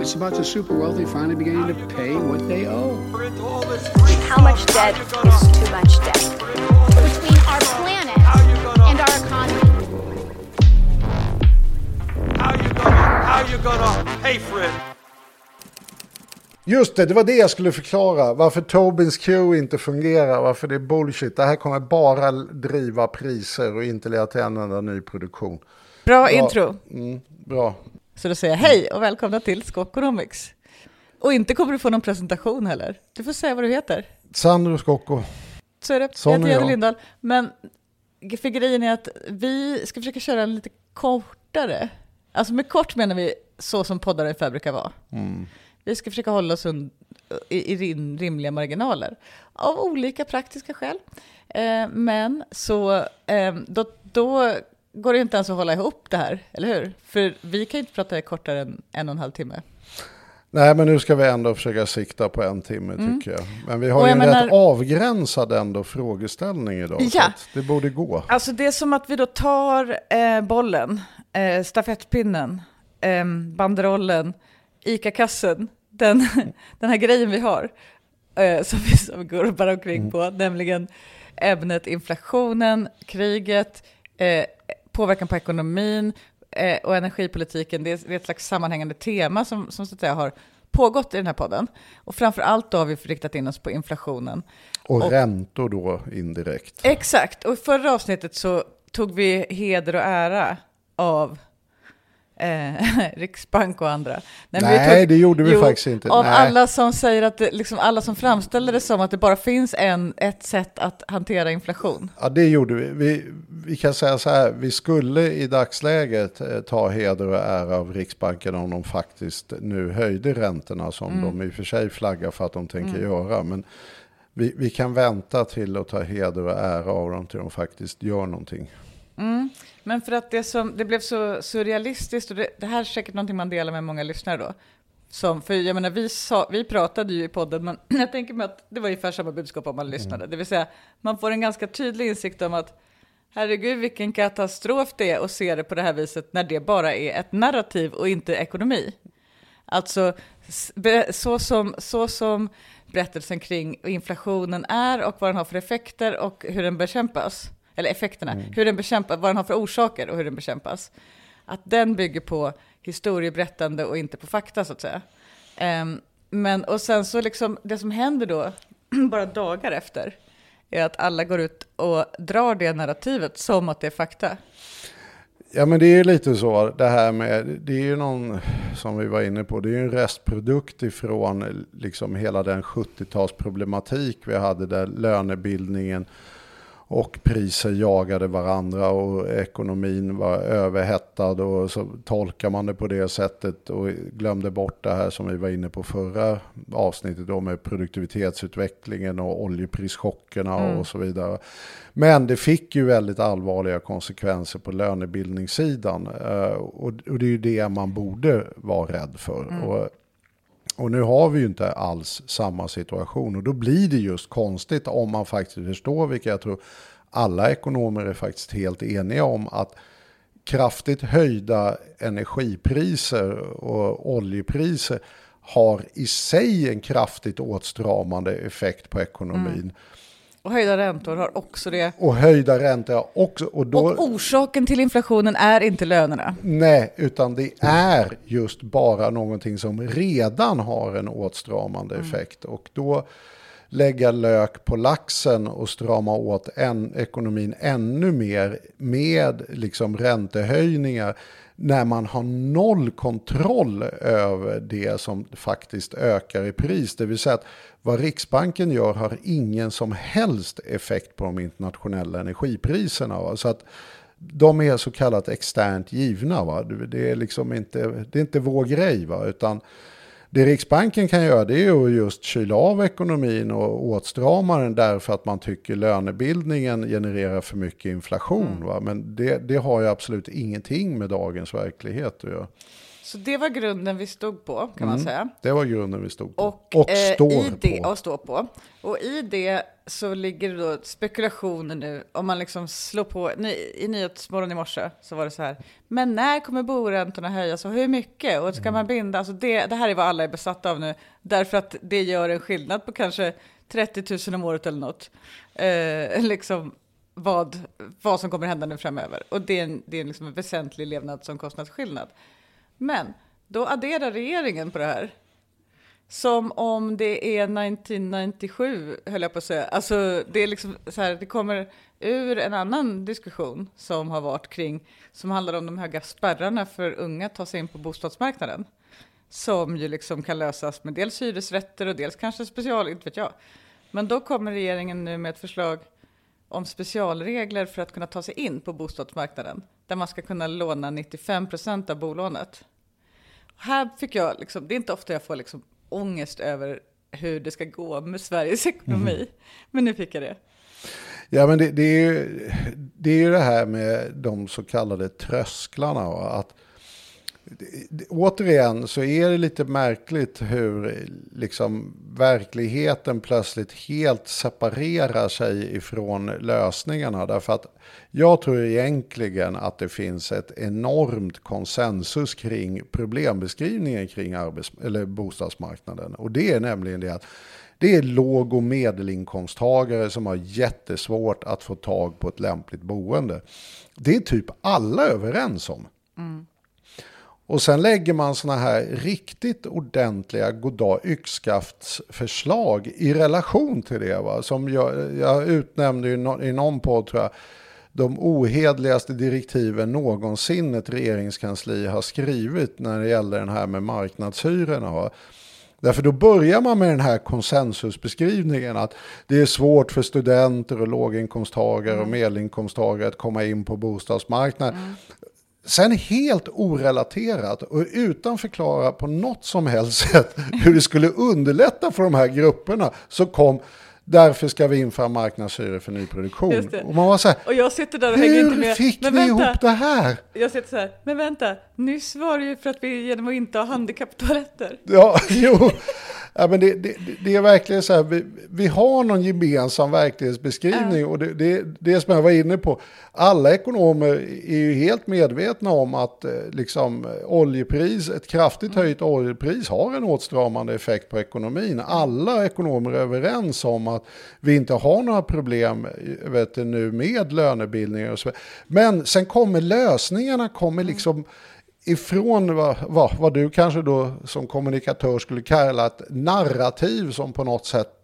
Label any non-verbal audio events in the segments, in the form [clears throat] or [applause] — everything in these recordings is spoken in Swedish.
It's about the super wealthy finally beginning to pay what they owe. How much debt is too much debt? between our planet and our economy. How you gonna, how you gonna pay for it? Just det, det var det jag skulle förklara. Varför Tobins Q inte fungerar, varför det är bullshit. Det här kommer bara driva priser och inte leda till en enda ny produktion. Bra intro. Mm, bra. Så då säger jag hej och välkomna till Skokonomics. Och inte kommer du få någon presentation heller. Du får säga vad du heter. Sandro Scocco. Så är det. Sån jag heter Jenny. Lindahl. Men för grejen är att vi ska försöka köra en lite kortare. Alltså med kort menar vi så som poddar ungefär brukar vara. Mm. Vi ska försöka hålla oss un- i, i rim, rimliga marginaler. Av olika praktiska skäl. Eh, men så eh, då, då går det inte ens att hålla ihop det här, eller hur? För vi kan ju inte prata kortare än en och en halv timme. Nej, men nu ska vi ändå försöka sikta på en timme tycker jag. Men vi har Mm. Ju en menar- rätt avgränsad ändå frågeställning idag. Ja. att det borde gå. Alltså det är som att vi då tar eh, bollen, eh, stafettpinnen, eh, banderollen, ICA-kassen, den, [laughs] den här grejen vi har, eh, som vi som går bara omkring på, nämligen ämnet inflationen, kriget, eh, påverkan på ekonomin eh, och energipolitiken. Det är, det är ett slags sammanhängande tema som, som så att säga har pågått i den här podden. Och framför allt då har vi riktat in oss på inflationen. Och, Och- räntor då indirekt. Exakt, och i förra avsnittet så tog vi heder och ära av eh, [laughs] Riksbank och andra. men Nej, det gjorde vi faktiskt inte. Av Nej. alla som säger att det, liksom alla som framställer det som att det bara finns en, ett sätt att hantera inflation. Ja, det gjorde vi. vi. Vi kan säga så här, vi skulle i dagsläget eh, ta heder och ära av Riksbanken om de faktiskt nu höjde räntorna som Mm. de i och för sig flaggar för att de tänker göra. Men vi, vi kan vänta till att ta heder och ära av dem till de faktiskt gör någonting. Mm. Men för att det, som, det blev så surrealistiskt, och det, det här är säkert någonting man delar med många lyssnare då. Som, för jag menar, vi, sa, vi pratade ju i podden, men [clears throat] jag tänker mig att det var ungefär samma budskap om man lyssnade. Det vill säga, man får en ganska tydlig insikt om att herregud vilken katastrof det är att se det på det här viset när det bara är ett narrativ och inte ekonomi. Alltså så som, så som berättelsen kring inflationen är och vad den har för effekter och hur den bekämpas, eller effekterna, hur den bekämpas, vad den har för orsaker och hur den bekämpas. Att den bygger på historieberättande och inte på fakta så att säga. Ehm, men och sen så liksom det som händer då, [clears throat] bara dagar efter, är att alla går ut och drar det narrativet som att det är fakta. Ja men det är lite så det här med, det är ju någon som vi var inne på, det är ju en restprodukt ifrån liksom hela den 70-talsproblematik vi hade där lönebildningen och priser jagade varandra och ekonomin var överhettad och så tolkar man det på det sättet och glömde bort det här som vi var inne på förra avsnittet då med produktivitetsutvecklingen och oljeprischockerna och så vidare. Men det fick ju väldigt allvarliga konsekvenser på lönebildningssidan eh, och, det är ju det man borde vara rädd för. Och, och nu har vi ju inte alls samma situation och då blir det just konstigt om man faktiskt förstår, vilket jag tror alla ekonomer är faktiskt helt eniga om, att kraftigt höjda energipriser och oljepriser har i sig en kraftigt åtstramande effekt på ekonomin. Mm. Och höjda räntor har också det. Och höjda räntor har också. Och då, Och orsaken till inflationen är inte lönerna. Nej, utan det är just bara någonting som redan har en åtstramande effekt. Och då lägga lök på laxen och strama åt en, ekonomin ännu mer med liksom räntehöjningar när man har noll kontroll över det som faktiskt ökar i pris. Det vill säga att vad Riksbanken gör har ingen som helst effekt på de internationella energipriserna. Va? Så att de är så kallat externt givna. Va? Det är liksom inte, det är inte vår grej. Va? Utan det Riksbanken kan göra det är att just kyla av ekonomin och åtstrama den därför att man tycker lönebildningen genererar för mycket inflation. Va? Men det, det har ju absolut ingenting med dagens verklighet att göra. Så det var grunden vi stod på, kan man säga. Det var grunden vi stod på. Och, Och, eh, står i det, på. Och står på. Och i det så ligger det då spekulationer nu. Om man liksom slår på, ny, i Nyhetsmorgon i morse så var det så här. Men när kommer boräntorna höjas och hur mycket? Och ska man binda? Alltså det, det här är vad alla är besatta av nu. Därför att det gör en skillnad på kanske 30 000 om året eller något. Eh, liksom vad, vad som kommer hända nu framöver. Och det är en, det är liksom en väsentlig levnadsomkostnadsskillnad. Men då adderar regeringen på det här. Som om det är 1997, höll jag på att säga. Alltså, det, är liksom så här, det kommer ur en annan diskussion som har varit kring, som handlar om de höga spärrarna för unga att ta sig in på bostadsmarknaden. Som ju liksom kan lösas med dels hyresrätter och dels kanske special, inte vet jag. Men då kommer regeringen nu med ett förslag om specialregler för att kunna ta sig in på bostadsmarknaden. Där man ska kunna låna 95 procent av bolånet. Här fick jag, liksom, det är inte ofta jag får liksom ångest över hur det ska gå med Sveriges ekonomi. Men nu fick jag det. Ja, men det, det, är ju, det är ju det här med de så kallade trösklarna. Att, återigen så är det lite märkligt hur liksom, verkligheten plötsligt helt separerar sig ifrån lösningarna. Därför att jag tror egentligen att det finns ett enormt konsensus kring problembeskrivningen kring arbets eller bostadsmarknaden. Och det är nämligen det att det är låg och medelinkomsttagare som har jättesvårt att få tag på ett lämpligt boende. Det är typ alla överens om. Mm. Och sen lägger man såna här riktigt ordentliga goddag yxskaftsförslag i relation till det. Va? Som jag, jag utnämnde ju no, i någon podd tror jag de ohedligaste direktiven någonsin ett regeringskansli har skrivit när det gäller den här med marknadshyrorna. Va? Därför då börjar man med den här konsensusbeskrivningen att det är svårt för studenter och låginkomsttagare och medelinkomsttagare att komma in på bostadsmarknaden. Sen helt orelaterat och utan förklara på något som helst sätt hur det skulle underlätta för de här grupperna så kom därför ska vi införa marknadshyror för nyproduktion. Och man var så här, Och jag sitter där och hänger inte med. fick Men vi vänta, ihop det här? Jag sitter så här, men vänta, nyss var det ju för att vi genom att inte ha handikapptoaletter. Ja, [laughs] jo. Ja, men det, det, det är verkligen så här, vi, vi har någon gemensam verklighetsbeskrivning och det, det, det som jag var inne på, alla ekonomer är ju helt medvetna om att eh, liksom, oljepris, ett kraftigt höjt oljepris har en åtstramande effekt på ekonomin. Alla ekonomer är överens om att vi inte har några problem vet du, nu med lönebildning och så. Men sen kommer lösningarna, kommer liksom ifrån vad, vad, vad du kanske då som kommunikatör skulle kalla ett narrativ som på något sätt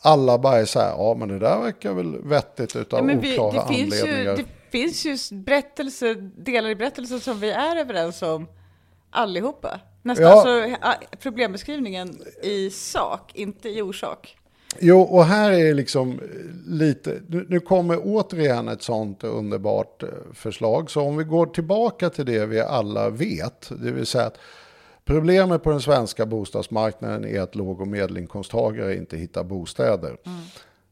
alla bara är så här, ja men det där verkar väl vettigt utav Ja, vi, oklara det, finns ju, anledningar. det finns ju berättelser, delar i berättelsen som vi är överens om allihopa. Nästan, Ja. alltså, problembeskrivningen i sak, inte i orsak. Jo, och här är liksom lite, nu, nu kommer återigen ett sånt underbart eh, förslag. Så om vi går tillbaka till det vi alla vet, det vill säga att problemet på den svenska bostadsmarknaden är att låg och medelinkomsttagare inte hittar bostäder.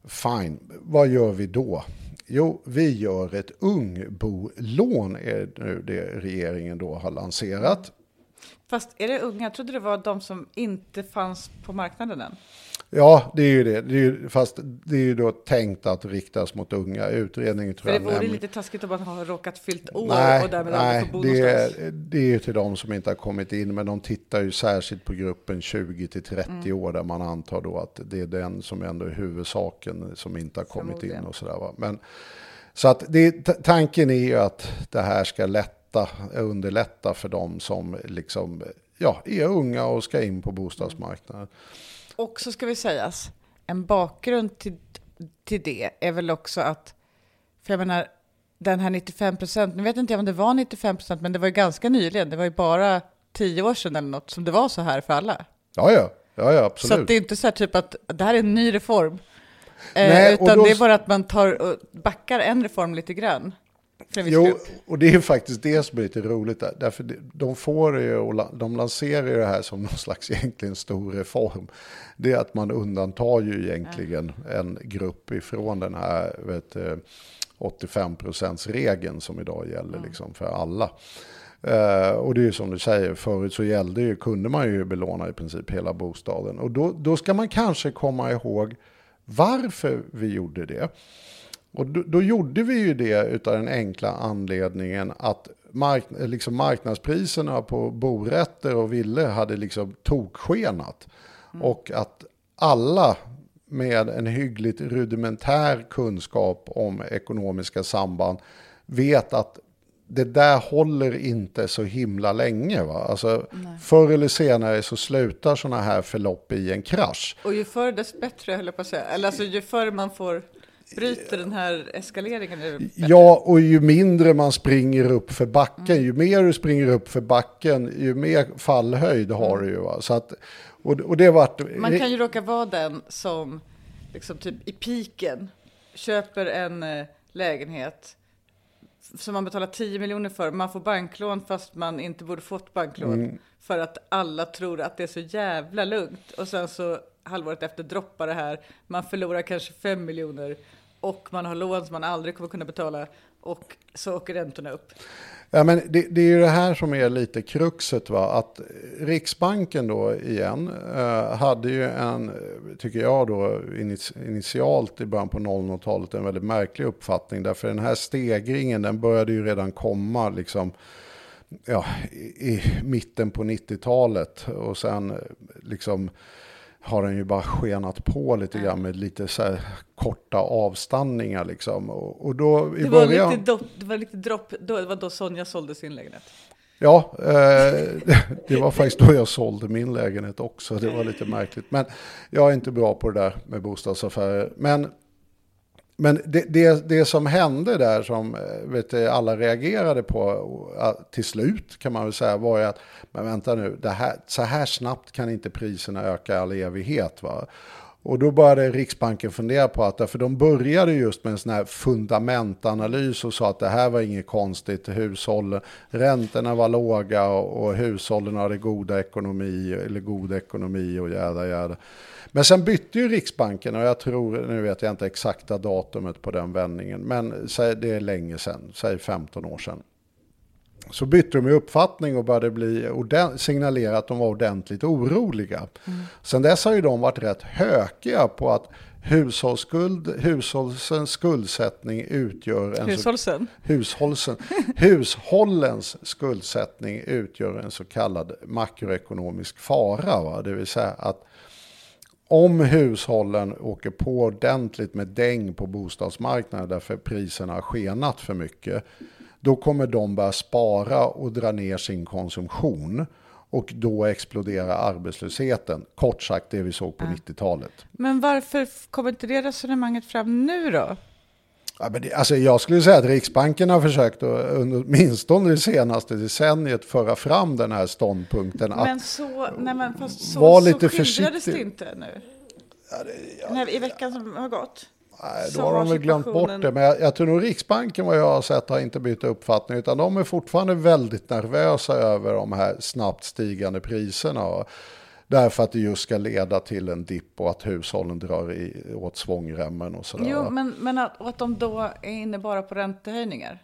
Fine, vad gör vi då? Jo, vi gör ett ungbolån, är nu det regeringen då har lanserat. Fast är det unga? Jag trodde det var de som inte fanns på marknaden än. Ja, det är ju det. det är ju, fast det är ju då tänkt att riktas mot unga. Utredningen tror För det vore nämner- lite taskigt om man har råkat fyllt år Nej, och därmed aldrig nej får bo det, någonstans. är, det är ju till de som inte har kommit in, men de tittar ju särskilt på gruppen 20 till 30 Mm. år, där man antar då att det är den som ändå är huvudsaken som inte har kommit in och sådär. Va? Men, så att det, tanken är ju att det här ska lätta, underlätta för de som liksom, ja, är unga och ska in på bostadsmarknaden. Och så ska vi sägas, en bakgrund till, till det är väl också att, för jag menar, den här 95 procent, nu vet inte jag om det var 95 procent, men det var ju ganska nyligen, det var ju bara tio år sedan eller något som det var så här för alla. Ja, ja, ja, ja Så absolut. att det är inte så här typ att det här är en ny reform, Nej, eh, och utan då- det är bara att man tar och backar en reform lite grann. Jo, och det är faktiskt det som är lite roligt. Där. Därför de får ju, och de lanserar ju det här som någon slags [laughs] egentligen stor reform. Det är att man undantar ju egentligen en grupp ifrån den här vet, eh, 85 regeln som idag gäller liksom för alla. Eh, och det är ju som du säger, förut så gällde ju, kunde man ju belåna i princip hela bostaden. Och då, då ska man kanske komma ihåg varför vi gjorde det. Och då, då gjorde vi ju det av den enkla anledningen att mark, liksom marknadspriserna på borätter och villor hade liksom tokskenat. Mm. Och att alla med en hyggligt rudimentär kunskap om ekonomiska samband vet att det där håller inte så himla länge. Va? Alltså, förr eller senare så slutar sådana här förlopp i en krasch. Och ju förr dess bättre, höll jag på att säga. Eller alltså, ju förr man får bryter den här eskaleringen? Ja, och ju mindre man springer upp för backen, mm. ju mer du springer upp för backen, ju mer fallhöjd har mm. du ju. Va? Så att, och, och det vart... Man kan ju råka vara den som liksom typ i piken köper en eh, lägenhet som man betalar 10 miljoner för. Man får banklån fast man inte borde fått banklån. Mm. För att alla tror att det är så jävla lugnt. Och sen så halvåret efter droppar det här. Man förlorar kanske 5 miljoner och man har lån som man aldrig kommer kunna betala och så åker räntorna upp. Ja, men det, det, är ju det här som är lite kruxet. Va? Att Riksbanken då igen eh, hade ju en, tycker jag då, initialt i början på 00-talet en väldigt märklig uppfattning. Därför den här stegringen den började ju redan komma liksom, ja, i, i mitten på 90-talet. Och sen eh, liksom har den ju bara skenat på lite grann med lite så här korta avstanningar liksom. Och, och då i det, var början... lite do, det var lite dropp, då, det var då Sonja sålde sin lägenhet. Ja, eh, [laughs] det var faktiskt då jag sålde min lägenhet också. Det var lite märkligt. Men jag är inte bra på det där med bostadsaffärer. Men men det, det, det, som hände där som eh, vet du, alla reagerade på eh, till slut kan man väl säga var ju att men vänta nu, det här, så här snabbt kan inte priserna öka i all evighet. Va? Och då började Riksbanken fundera på att, för de började just med en sån här fundamentanalys och sa att det här var inget konstigt, hushållen, räntorna var låga och, och hushållen hade goda ekonomi, eller god ekonomi och jäda jäda. Men sen bytte ju Riksbanken och jag tror, nu vet jag inte exakta datumet på den vändningen, men det är länge sedan, säg 15 år sedan. Så bytte de uppfattning och började bli signalera att de var ordentligt oroliga. Mm. Sen dess har ju de varit rätt hökiga på att hushållsskuld, hushållens skuldsättning utgör en Hushållsen? Så, hushållsen, [laughs] hushållens skuldsättning utgör en så kallad makroekonomisk fara. Va? Det vill säga att om hushållen åker på ordentligt med däng på bostadsmarknaden därför priserna har skenat för mycket, då kommer de börja spara och dra ner sin konsumtion. Och då exploderar arbetslösheten. Kort sagt det vi såg på ja. 90-talet. Men varför kommer inte det resonemanget fram nu då? Ja, men det, alltså jag skulle säga att Riksbanken har försökt att åtminstone det senaste decenniet föra fram den här ståndpunkten. Men så, nej men fast så, var lite så skildrades det inte nu? Ja, det, ja, I veckan som har gått? Nej, då har de väl glömt bort det. Men jag, jag, tror nog Riksbanken vad jag har sett har inte bytt uppfattning. Utan de är fortfarande väldigt nervösa över de här snabbt stigande priserna. Därför att det just ska leda till en dipp och att hushållen drar i, åt svångremmen och sådär. Jo, men, men att, att de då är inne bara på räntehöjningar?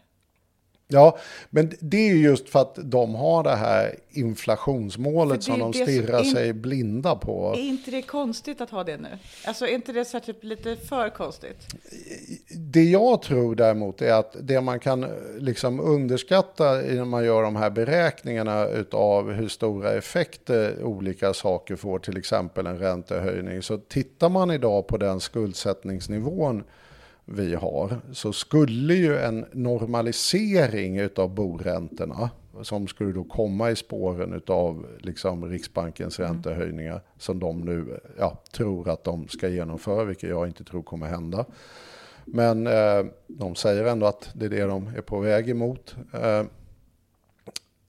Ja, men det är just för att de har det här inflationsmålet som de stirrar som, sig blinda på. Är inte det konstigt att ha det nu? Alltså är inte det så typ lite för konstigt? Det jag tror däremot är att det man kan liksom underskatta när man gör de här beräkningarna av hur stora effekter olika saker får, till exempel en räntehöjning. Så tittar man idag på den skuldsättningsnivån vi har så skulle ju en normalisering av boräntorna som skulle då komma i spåren av liksom Riksbankens mm. räntehöjningar som de nu ja, tror att de ska genomföra, vilket jag inte tror kommer hända. Men eh, de säger ändå att det är det de är på väg emot. Eh,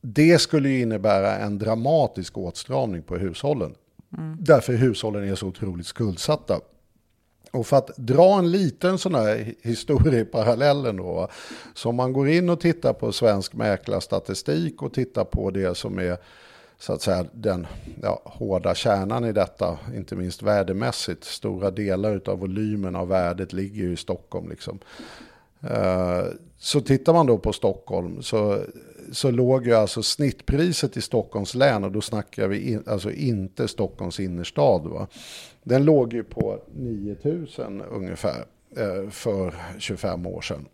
det skulle ju innebära en dramatisk åtstramning på hushållen. Mm. Därför hushållen är så otroligt skuldsatta. Och för att dra en liten sån här historia i parallellen då. Så om man går in och tittar på svensk mäklarstatistik och tittar på det som är så att säga den ja, hårda kärnan i detta, inte minst värdemässigt. Stora delar av volymen av värdet ligger ju i Stockholm. Liksom. Eh, så tittar man då på Stockholm så så låg ju alltså snittpriset i Stockholms län, och då snackar vi in, alltså inte Stockholms innerstad, va? den låg ju på 9000 ungefär eh, för 25 år sedan.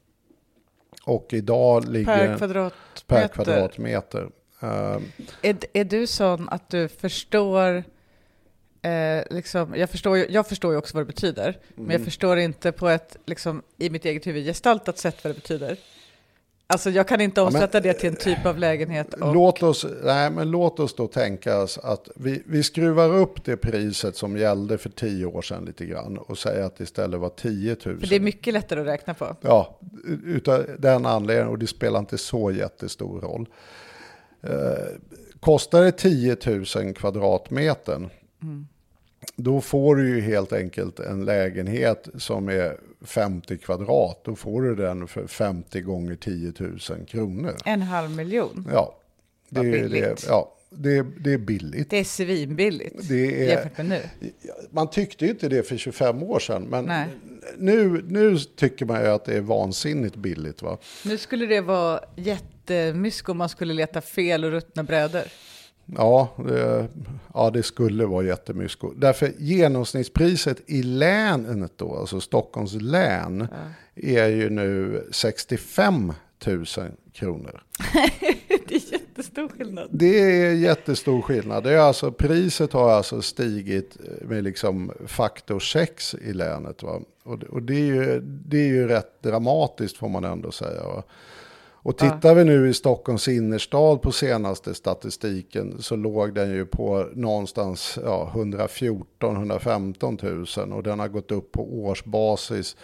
Och idag ligger Per kvadratmeter. per kvadratmeter. Eh, Är, är du sån att du förstår, eh, liksom, jag, förstår ju, jag förstår ju också vad det betyder, men jag förstår inte på ett, liksom, i mitt eget huvud, gestaltat sätt vad det betyder. Alltså jag kan inte men- omsätta det till en typ av lägenhet. Och, Låt oss, nej, men låt oss då tänka oss att vi, vi skruvar upp det priset som gällde för tio år sedan lite grann och säger att det istället var 10 000. för det är mycket lättare att räkna på. Ja, utav den anledningen och det spelar inte så jättestor roll. Eh, kostar det 10 000 kvadratmetern, då får du ju helt enkelt en lägenhet som är 50 kvadrat. Då får du den för 50 gånger 10 000 kronor. En halv miljon. Ja, det Vad är, det, billigt. ja, det, det är billigt. Det är svinbilligt Det är- jämfört med nu. Man tyckte ju inte det för 25 år sedan, men Nej. nu, nu tycker man ju att det är vansinnigt billigt. Va? Nu skulle det vara jättemysko om man skulle leta fel och ruttna brädor. Ja, det, ja, det skulle vara jättemysko. Därför genomsnittspriset i länet då, alltså Stockholms län, är ju nu 65 000 kronor. [laughs] Det är jättestor skillnad. Det är jättestor skillnad. Det är alltså, priset har alltså stigit med liksom faktor 6 i länet. Va? Och, det- och det, är ju, det är ju rätt dramatiskt får man ändå säga. Va? Och tittar vi nu i Stockholms innerstad på senaste statistiken så låg den ju på någonstans ja, 114-115 000 och den har gått upp på årsbasis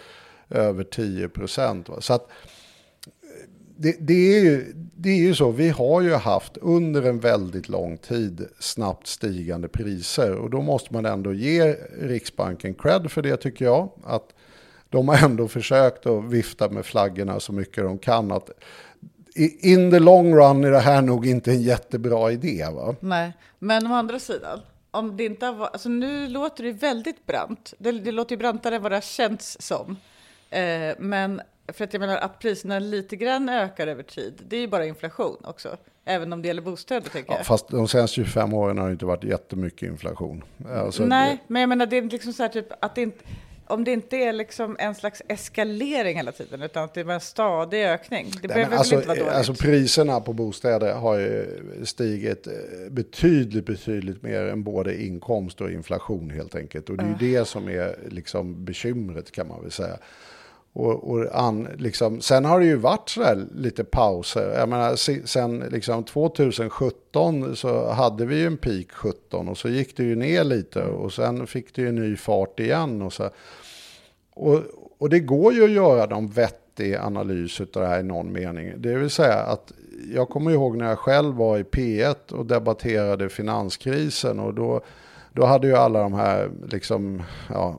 över 10 procent. Så att det, det, är ju, det är ju så, vi har ju haft under en väldigt lång tid snabbt stigande priser och då måste man ändå ge Riksbanken cred för det tycker jag. Att de har ändå försökt att vifta med flaggorna så mycket de kan. Att in the long run är det här nog inte en jättebra idé. Va? Nej, men å andra sidan, om det inte varit, alltså nu låter det väldigt brant. Det, det låter ju brantare än vad det har känts som. Eh, men för att jag menar att priserna lite grann ökar över tid, det är ju bara inflation också. Även om det gäller bostäder tänker Ja, jag. fast de senaste 25 åren har det inte varit jättemycket inflation. Alltså, Nej, men jag menar det är liksom så här typ att det inte, om det inte är liksom en slags eskalering hela tiden, utan att det är en stadig ökning. Det Nej, behöver alltså, inte vara dåligt? alltså priserna på bostäder har ju stigit eh, betydligt, betydligt mer än både inkomst och inflation helt enkelt. Och det är ju det som är liksom bekymret kan man väl säga. Och, och an, liksom, sen har det ju varit sådär lite pauser. Jag menar, se- sen liksom 2017 så hade vi ju en peak 17 och så gick det ju ner lite och sen fick det ju ny fart igen. Och så, och, och det går ju att göra någon vettig analys av det här i någon mening. Det vill säga att jag kommer ihåg när jag själv var i P1 och debatterade finanskrisen och då, då hade ju alla de här liksom, ja,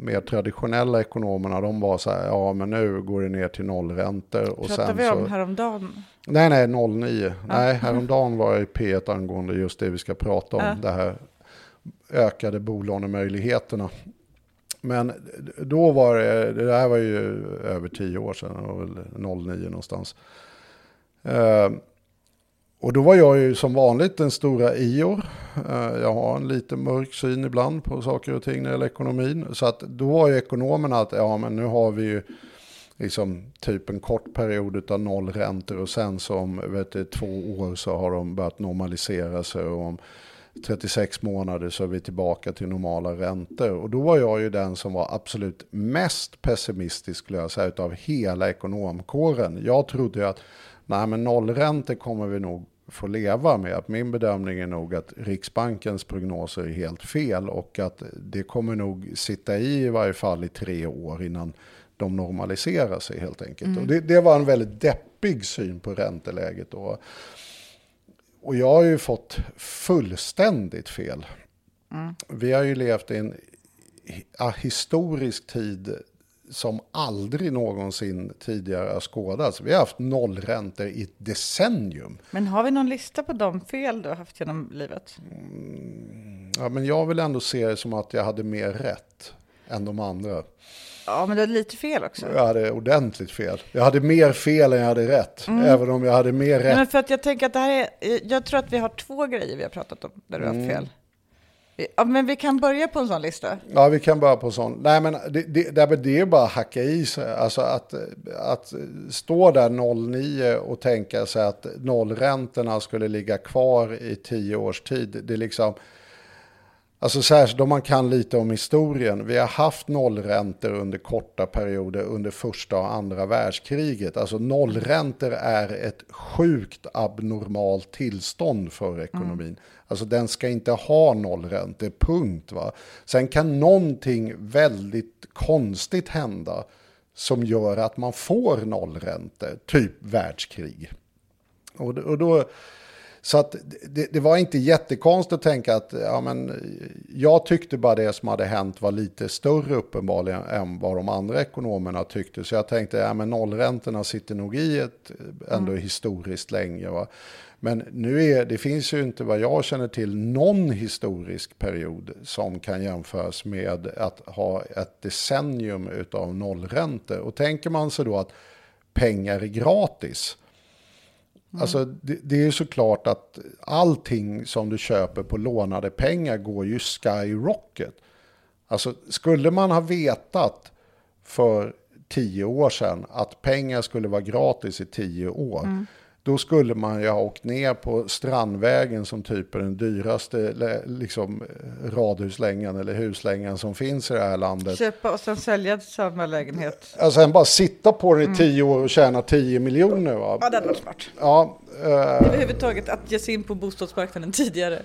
mer traditionella ekonomerna, de var så här, ja men nu går det ner till nollräntor. Och Pratar sen vi så, om häromdagen? Nej, nej, 09. Nej, häromdagen var jag i P1 angående just det vi ska prata om. Ja. Det här ökade bolånemöjligheterna. Men då var det, det här var ju över tio år sedan, det var väl 09 någonstans. Eh, och då var jag ju som vanligt den stora Ior. Eh, jag har en lite mörk syn ibland på saker och ting när det gäller ekonomin. Så att då var ju ekonomerna att ja men nu har vi ju liksom typ en kort period av nollräntor och sen så om vet du, två år så har de börjat normalisera sig och om 36 månader så är vi tillbaka till normala räntor. Och då var jag ju den som var absolut mest pessimistisk skulle jag säga utav hela ekonomkåren. Jag trodde ju att nej men nollräntor kommer vi nog få leva med. Att min bedömning är nog att Riksbankens prognoser är helt fel och att det kommer nog sitta i i varje fall i tre år innan de normaliserar sig helt enkelt. Och det, det var en väldigt deppig syn på ränteläget då. Och jag har ju fått fullständigt fel. Vi har ju levt i en hi- historisk tid som aldrig någonsin tidigare har skådats. Vi har haft nollräntor i ett decennium. Men har vi någon lista på de fel du har haft genom livet? Ja, men jag vill ändå se det som att jag hade mer rätt. än de andra. Ja, men du hade lite fel också. Jag hade ordentligt fel. Jag hade mer fel än jag hade rätt. Även om jag hade mer Nej, men rätt. för att jag tänker att det här är, jag tror att vi har två grejer vi har pratat om där du har Mm. haft fel. Ja, men vi kan börja på en sån lista. Ja, vi kan börja på sån. Nej, men det, det, det, det är bara att hacka i sig. Alltså att, att stå där 09 och tänka sig att nollräntorna skulle ligga kvar i tio års tid. Det är liksom... Alltså särskilt om man kan lite om historien. Vi har haft nollräntor under korta perioder under första och andra världskriget. Alltså nollräntor är ett sjukt abnormalt tillstånd för ekonomin. Alltså den ska inte ha nollräntor, punkt. Va? Sen kan någonting väldigt konstigt hända som gör att man får nollräntor, typ världskrig. Och, och då, så att det, det var inte jättekonstigt att tänka att ja, men, jag tyckte bara det som hade hänt var lite större uppenbarligen än vad de andra ekonomerna tyckte. Så jag tänkte ja, men nollräntorna sitter nog i ett ändå historiskt länge. Va? Men nu är, det finns ju inte vad jag känner till någon historisk period som kan jämföras med att ha ett decennium av nollräntor. Och tänker man sig då att pengar är gratis. Mm. Alltså det, det är ju såklart att allting som du köper på lånade pengar går ju skyrocket. Alltså skulle man ha vetat för tio år sedan att pengar skulle vara gratis i tio år. Mm. Då skulle man ju ha åkt ner på Strandvägen som typ är den dyraste liksom, eh, radhuslängan eller huslängan som finns i det här landet. Köpa och sen sälja samma lägenhet. Alltså sen bara sitta på den i tio år och tjäna 10 miljoner. Va? Ja, det hade varit smart. Ja, eh, Överhuvudtaget att ge sig in på bostadsmarknaden tidigare.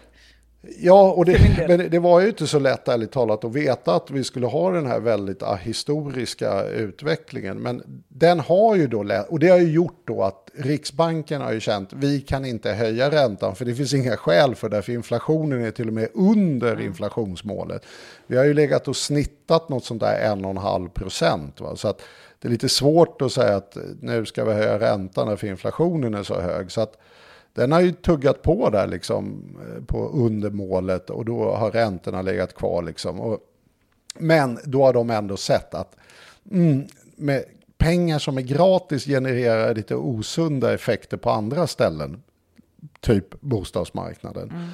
Ja, och det, men det var ju inte så lätt ärligt talat att veta att vi skulle ha den här väldigt ahistoriska utvecklingen. Men den har ju då, och det har ju gjort då att Riksbanken har ju känt vi kan inte höja räntan för det finns inga skäl för det, för inflationen är till och med under inflationsmålet. Vi har ju legat och snittat något sånt där 1,5 procent. va. Så att det är lite svårt att säga att nu ska vi höja räntan för inflationen är så hög. Så att den har ju tuggat på där liksom eh, på undermålet och då har räntorna legat kvar liksom. Och, men då har de ändå sett att mm, med pengar som är gratis genererar lite osunda effekter på andra ställen. Typ bostadsmarknaden.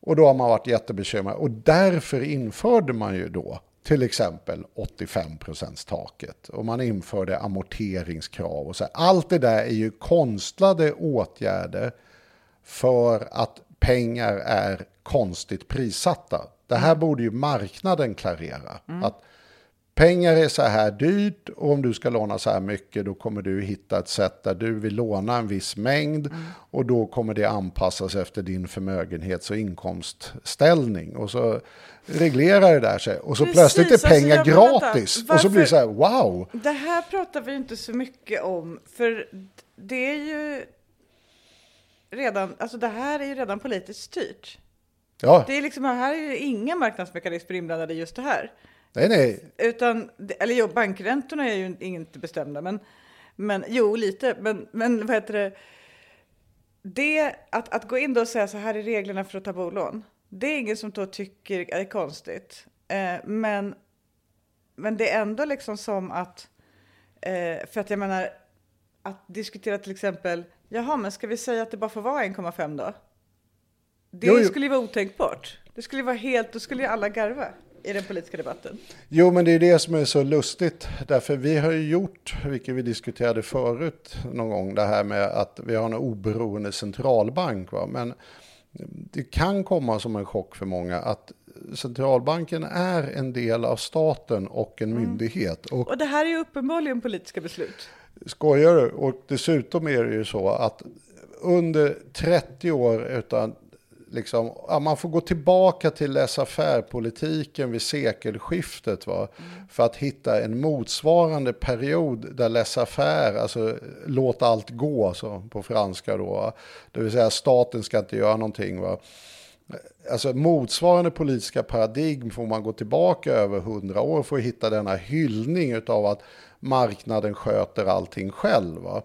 Och då har man varit jättebekymrad. Och därför införde man ju då till exempel 85% taket och man införde amorteringskrav och så. Allt det där är ju konstlade åtgärder för att pengar är konstigt prissatta. Det här borde ju marknaden klarera. Att pengar är så här dyrt och om du ska låna så här mycket då kommer du hitta ett sätt där du vill låna en viss mängd och då kommer det anpassas efter din förmögenhets och inkomstställning. Och så reglerar det där sig och så Precis, plötsligt är alltså, pengar jag menar, vänta, gratis. Och så blir det så här wow. Det här pratar vi inte så mycket om, för det är ju redan, alltså det här är ju redan politiskt styrt. Ja, Det är liksom, här är ju inga marknadsmekanismer inblandade i just det här. Nej nej. Utan, eller jo, bankräntorna är ju inte bestämda, men, men jo, lite. Men, men vad heter det? det att, att gå in och säga så här är reglerna för att ta bolån. Det är ingen som då tycker är konstigt. Eh, men, men det är ändå liksom som att, eh, för att jag menar, att diskutera till exempel, jaha, men ska vi säga att det bara får vara 1,5 då? Det Jo, jo. skulle ju vara otänkbart. Det skulle vara helt, då skulle ju alla garva i den politiska debatten. Jo, men det är det som är så lustigt. Därför vi har ju gjort, vilket vi diskuterade förut någon gång, det här med att vi har en oberoende centralbank. Va? Men det kan komma som en chock för många att centralbanken är en del av staten och en myndighet. Och Och det här är ju uppenbarligen politiska beslut. Skojar du? Och dessutom är det ju så att under 30 år utan liksom, ja, man får gå tillbaka till laissez-faire-politiken vid sekelskiftet va? för att hitta en motsvarande period där laissez-faire, alltså låt allt gå så på franska då, va? det vill säga staten ska inte göra någonting. Va? Alltså motsvarande politiska paradigm får man gå tillbaka över hundra år för att hitta denna hyllning av att marknaden sköter allting själv. Va?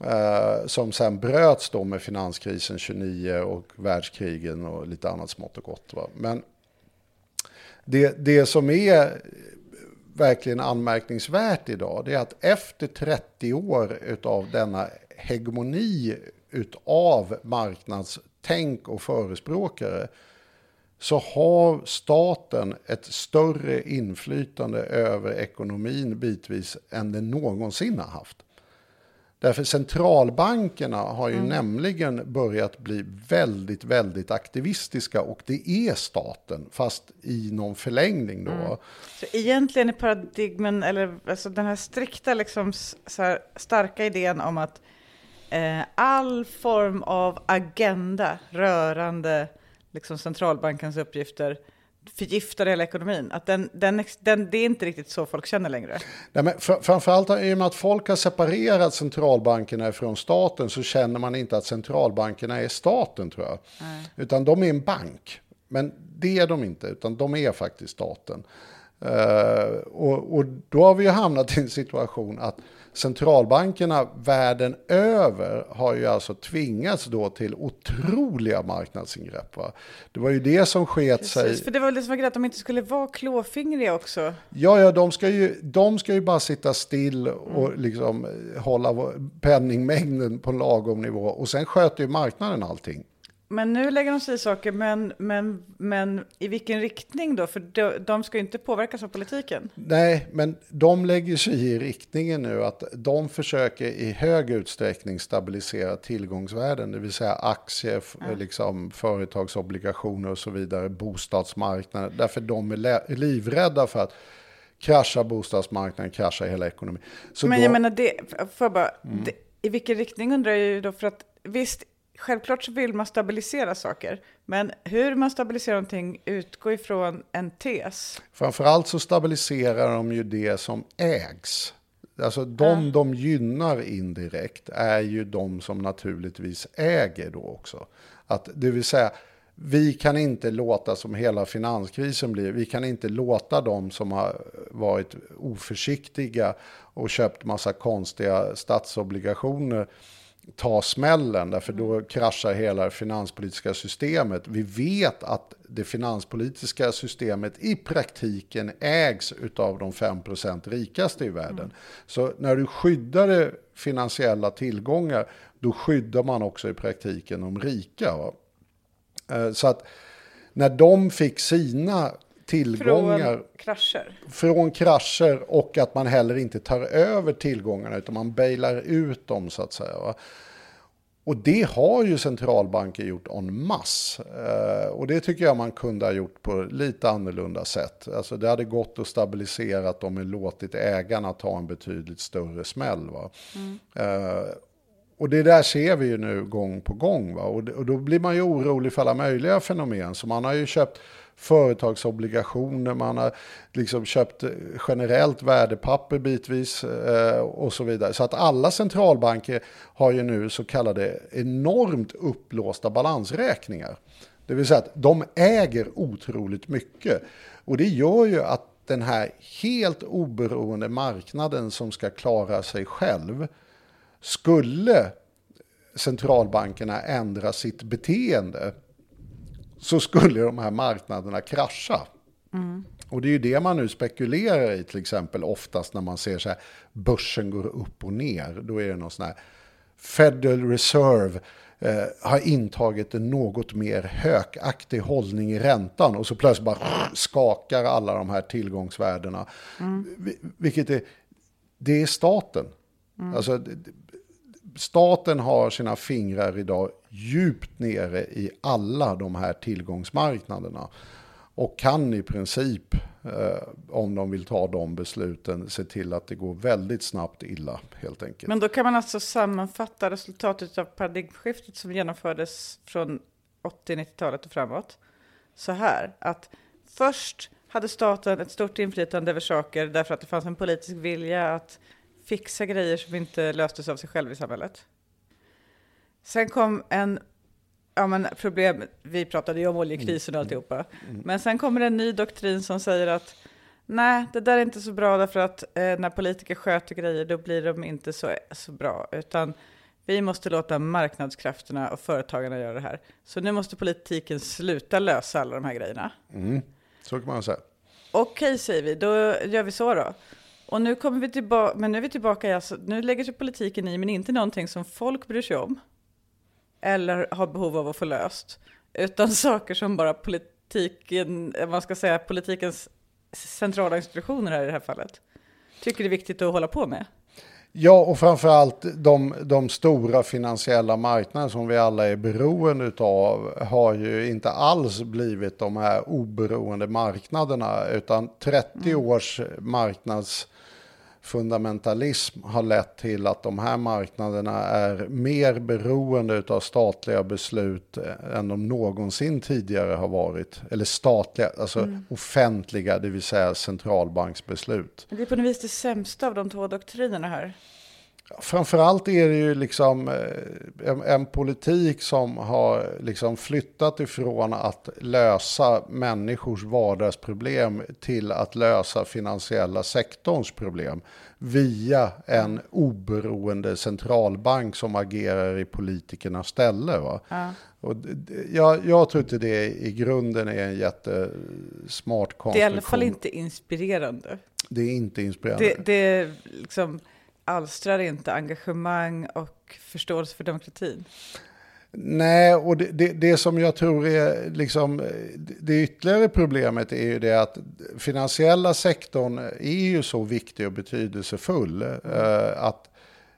Eh, som sen bröts då med finanskrisen 29 och världskrigen och lite annat smått och gott. Va? Men Det, det som är verkligen anmärkningsvärt idag, det är att efter 30 år av denna hegemoni utav marknadstänk och förespråkare så har staten ett större inflytande över ekonomin bitvis än den någonsin har haft. Därför centralbankerna har ju mm. nämligen börjat bli väldigt, väldigt aktivistiska och det är staten, fast i någon förlängning då. Mm. Så egentligen är paradigmen, eller alltså den här strikta, liksom, så här, starka idén om att eh, all form av agenda rörande liksom, centralbankens uppgifter förgiftar hela ekonomin. Att den, den, den, det är inte riktigt så folk känner längre. Nej, men fr framförallt i och med att folk har separerat centralbankerna från staten så känner man inte att centralbankerna är staten tror jag. Nej. Utan de är en bank. Men det är de inte, utan de är faktiskt staten. Uh, och, och då har vi ju hamnat i en situation att centralbankerna världen över har ju alltså tvingats då till otroliga marknadsingrepp. Va? Det var ju det som sket Precis, sig. För det var liksom att de inte skulle vara klåfingriga också. Ja, ja, de ska ju, de ska ju bara sitta still och mm. liksom hålla penningmängden på lagom nivå och sen sköter ju marknaden allting. Men nu lägger de sig i saker, men, men, men i vilken riktning då? För de, de ska ju inte påverkas av politiken. Nej, men de lägger sig i riktningen nu att de försöker i hög utsträckning stabilisera tillgångsvärden, det vill säga aktier, ja. liksom, företagsobligationer och så vidare, bostadsmarknaden, därför de är livrädda för att krascha bostadsmarknaden, krascha hela ekonomin. Så men jag menar, det, för bara, mm. det, i vilken riktning undrar jag ju då, för att visst, självklart så vill man stabilisera saker, men hur man stabiliserar någonting utgår ifrån en tes. Framförallt så stabiliserar de ju det som ägs. Alltså de ja. de gynnar indirekt är ju de som naturligtvis äger då också. Att, det vill säga, vi kan inte låta som hela finanskrisen blir, vi kan inte låta de som har varit oförsiktiga och köpt massa konstiga statsobligationer ta smällen, därför då mm. kraschar hela det finanspolitiska systemet. Vi vet att det finanspolitiska systemet i praktiken ägs av de 5% rikaste i världen. Mm. Så när du skyddar finansiella tillgångar, då skyddar man också i praktiken de rika. Va? Eh, så att när de fick sina tillgångar. Från krascher? Från krascher och att man heller inte tar över tillgångarna utan man bailar ut dem så att säga. Va? Och det har ju centralbanker gjort en mass. Eh, och det tycker jag man kunde ha gjort på lite annorlunda sätt. Alltså det hade gått att stabilisera att de låtit ägarna ta en betydligt större smäll. Va? Mm. Eh, och det där ser vi ju nu gång på gång. Va? Och, och då blir man ju orolig för alla möjliga fenomen. Så man har ju köpt företagsobligationer, man har liksom köpt generellt värdepapper bitvis eh, och så vidare. Så att alla centralbanker har ju nu så kallade enormt upplåsta balansräkningar. Det vill säga att de äger otroligt mycket. Och det gör ju att den här helt oberoende marknaden som ska klara sig själv skulle centralbankerna ändra sitt beteende så skulle de här marknaderna krascha. Mm. Och det är ju det man nu spekulerar i till exempel oftast när man ser så här börsen går upp och ner. Då är det någon sån här Federal Reserve eh, har intagit en något mer hökaktig hållning i räntan och så plötsligt bara skakar alla de här tillgångsvärdena. Mm. Vilket är, det är staten. Mm. Alltså, staten har sina fingrar idag djupt nere i alla de här tillgångsmarknaderna. Och kan i princip, eh, om de vill ta de besluten, se till att det går väldigt snabbt illa helt enkelt. Men då kan man alltså sammanfatta resultatet av paradigmskiftet som genomfördes från 80-90-talet och framåt. Så här, att först hade staten ett stort inflytande över saker därför att det fanns en politisk vilja att fixa grejer som inte löstes av sig själv i samhället. Sen kom en ja, men problem, vi pratade ju om oljekrisen och mm. alltihopa, mm. men sen kommer en ny doktrin som säger att nej, det där är inte så bra därför att eh, när politiker sköter grejer då blir de inte så, så bra, utan vi måste låta marknadskrafterna och företagarna göra det här. Så nu måste politiken sluta lösa alla de här grejerna. Mm. Så kan man säga. Okej, säger vi, då gör vi så då. Och nu kommer vi tillbaka, men nu är vi tillbaka, i alltså, nu lägger sig politiken i, men inte någonting som folk bryr sig om. Eller har behov av att få löst. Utan [laughs] saker som bara politiken, eh, vad ska säga, politikens centrala institutioner här i det här fallet. Tycker det är viktigt att hålla på med. Ja, och framförallt de, de stora finansiella marknaderna som vi alla är beroende av har ju inte alls blivit de här oberoende marknaderna, utan 30 mm. års marknads fundamentalism har lett till att de här marknaderna är mer beroende av statliga beslut än de någonsin tidigare har varit. Eller statliga, alltså mm. offentliga, det vill säga centralbanksbeslut. Det är på något vis det sämsta av de två doktrinerna här. Framförallt är det ju liksom eh, en, en, politik som har liksom flyttat ifrån att lösa människors vardagsproblem till att lösa finansiella sektorns problem via en oberoende centralbank som agerar i politikernas ställe. Va? Ja. Och jag, jag tror inte det i grunden är en jättesmart konstruktion. Det är i alla fall inte inspirerande. Det är inte inspirerande. Det, det är liksom alstrar inte engagemang och förståelse för demokratin. Nej, och det, det, det, som jag tror är liksom, det ytterligare problemet är ju det att finansiella sektorn är ju så viktig och betydelsefull eh, att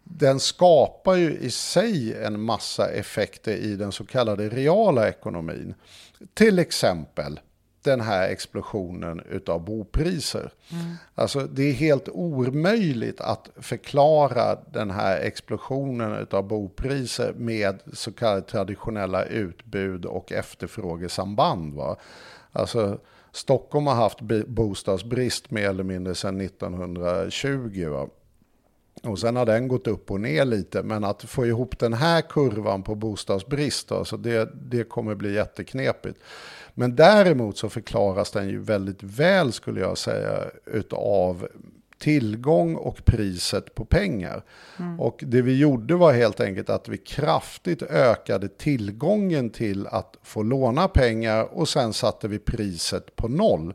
den skapar ju i sig en massa effekter i den så kallade reala ekonomin. Till exempel den här explosionen av bopriser. Mm. Alltså det är helt omöjligt att förklara den här explosionen av bopriser med så kallade traditionella utbud och efterfrågesamband. Va? Alltså Stockholm har haft bostadsbrist mer eller mindre sedan 1920. Va? Och sen har den gått upp och ner lite, men att få ihop den här kurvan på bostadsbrist, alltså det, det kommer bli jätteknepigt. Men däremot så förklaras den ju väldigt väl skulle jag säga utav tillgång och priset på pengar. Mm. Och det vi gjorde var helt enkelt att vi kraftigt ökade tillgången till att få låna pengar och sen satte vi priset på noll.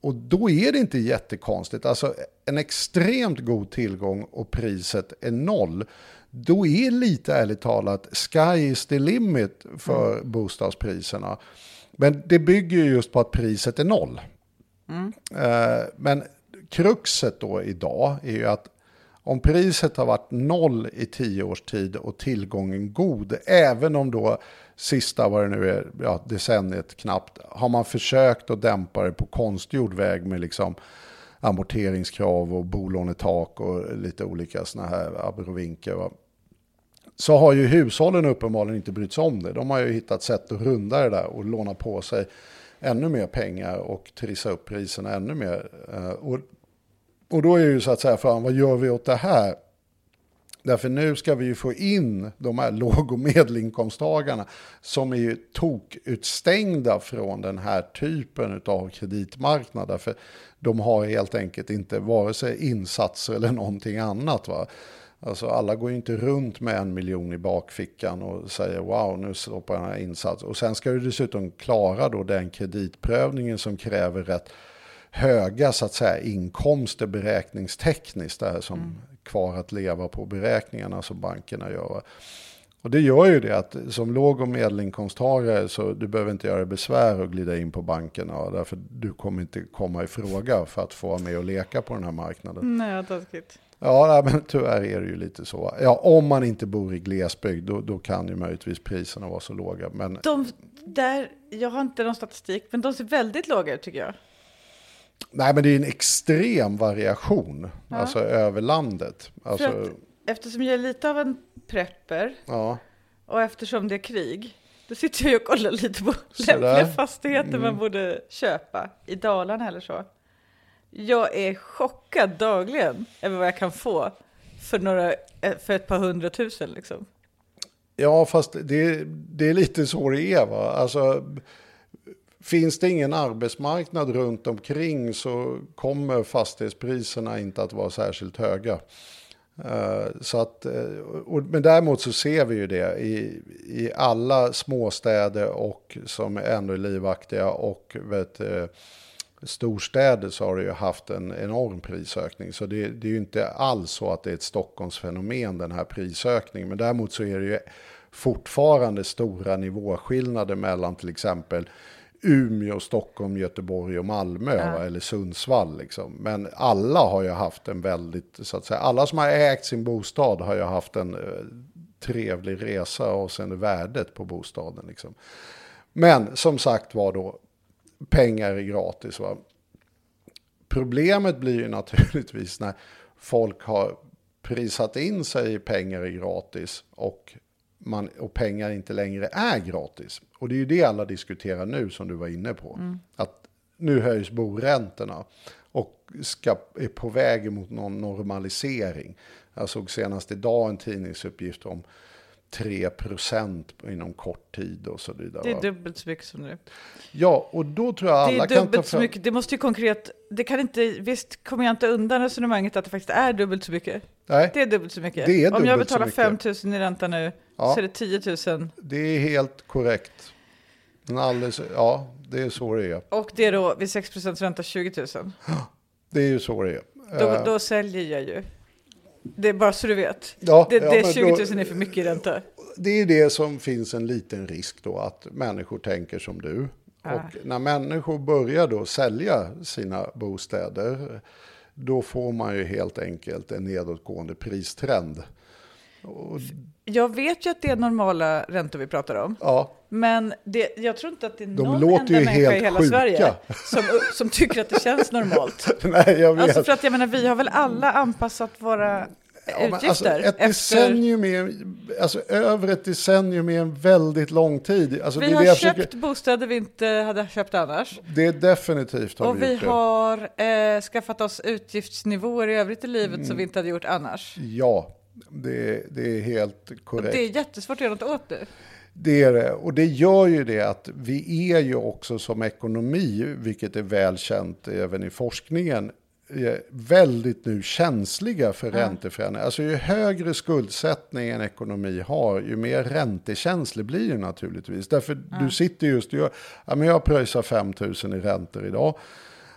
Och då är det inte jättekonstigt, alltså en extremt god tillgång och priset är noll. Då är lite ärligt talat sky is the limit för mm. bostadspriserna. Men det bygger ju just på att priset är noll. Mm. Eh, men kruxet då idag är ju att om priset har varit noll i tio års tid och tillgången god, även om då sista, vad det nu är, ja, decenniet knappt, har man försökt att dämpa det på konstgjord väg med liksom amorteringskrav och bolånetak och lite olika sådana här abrovinker så har ju hushållen uppenbarligen inte brytt sig om det. De har ju hittat sätt att runda det där och låna på sig ännu mer pengar och trissa upp priserna ännu mer. Eh, och, och då är ju så att säga, fan, vad gör vi åt det här? Därför nu ska vi ju få in de här [laughs] låg och medelinkomsttagarna som är ju tokutstängda från den här typen av kreditmarknad. Därför de har helt enkelt inte vare sig insatser eller någonting annat. Va? Alltså alla går ju inte runt med en miljon i bakfickan och säger wow nu stoppar jag den här insatsen. Och sen ska du dessutom klara då den kreditprövningen som kräver rätt höga så att säga inkomster beräkningstekniskt. Det här som mm. kvar att leva på beräkningarna som bankerna gör. Och det gör ju det att som låg och medelinkomsttagare så du behöver inte göra besvär och glida in på bankerna. Därför du kommer inte komma i fråga för att få vara med och leka på den här marknaden. Nej, taskigt. Ja, men tyvärr är det ju lite så. Ja, om man inte bor i glesbygd, då, då kan ju möjligtvis priserna vara så låga. Men... De där, jag har inte någon statistik, men de ser väldigt låga ut tycker jag. Nej, men det är en extrem variation, ja. alltså över landet. Alltså... Att, eftersom jag är lite av en prepper, ja. och eftersom det är krig, då sitter jag och kollar lite på lämpliga fastigheter mm. man borde köpa i Dalarna eller så. Jag är chockad dagligen över vad jag kan få för, några, eh, för ett par hundratusen. Liksom. Ja, fast det, det är lite så det är. Va? Alltså, finns det ingen arbetsmarknad runt omkring så kommer fastighetspriserna inte att vara särskilt höga. Uh, så att, uh, och, men däremot så ser vi ju det i, i alla småstäder och som är ännu livaktiga och vet, uh, storstäder så har det ju haft en enorm prisökning. Så det, det är ju inte alls så att det är ett Stockholmsfenomen den här prisökningen. Men däremot så är det ju fortfarande stora nivåskillnader mellan till exempel Umeå, Stockholm, Göteborg och Malmö ja. eller Sundsvall. Liksom. Men alla har ju haft en väldigt, så att säga, alla som har ägt sin bostad har ju haft en eh, trevlig resa och sen värdet på bostaden. Liksom. Men som sagt var då, pengar är gratis. Va? Problemet blir ju [laughs] naturligtvis när folk har prisat in sig i pengar är gratis och, man, och pengar inte längre är gratis. Och det är ju det alla diskuterar nu som du var inne på. Mm. Att nu höjs boräntorna och ska, är på väg mot någon normalisering. Jag såg senast idag en tidningsuppgift om 3 procent inom kort tid och så vidare. Det är dubbelt så mycket som nu. Ja, och då tror jag alla kan Det är dubbelt så mycket. Det måste ju konkret, det kan inte, visst kommer jag inte undan resonemanget att det faktiskt är dubbelt så mycket. Nej, det är dubbelt så mycket. Det är Om jag betalar 5 000 i ränta nu ja, så är det 10 000. Det är helt korrekt. Alldeles, ja, det är så det är. Och det är då vid 6 procents ränta 20 000. Det är ju så det är. Då, eh. då säljer jag ju. Det är bara så du vet. Ja, det, ja, det 20 000 då, är för mycket i ränta. Det är det som finns en liten risk då, att människor tänker som du. Ah. Och när människor börjar då sälja sina bostäder, då får man ju helt enkelt en nedåtgående pristrend. Och... Jag vet ju att det är normala räntor vi pratar om. Ja. Men det, jag tror inte att det är De någon enda människa i hela sjuka. Sverige som, som tycker att det känns normalt. [laughs] Nej, jag vet. Alltså för att jag menar, vi har väl alla anpassat våra ja, utgifter? Alltså, ett efter... decennium är, alltså över ett decennium är en väldigt lång tid. Alltså, vi har köpt försöker... bostäder vi inte hade köpt annars. Det är definitivt har Och vi, vi har eh, skaffat oss utgiftsnivåer i övrigt i livet mm. som vi inte hade gjort annars. Ja, det, det är helt korrekt. Det är jättesvårt att göra något åt det. Det är det. Och det gör ju det att vi är ju också som ekonomi, vilket är välkänt även i forskningen, väldigt nu känsliga för mm. ränteförändringar. Alltså ju högre skuldsättning en ekonomi har, ju mer räntekänslig blir det naturligtvis. Därför mm. du sitter just och gör, ja men jag pröjsar 5 000 i räntor idag.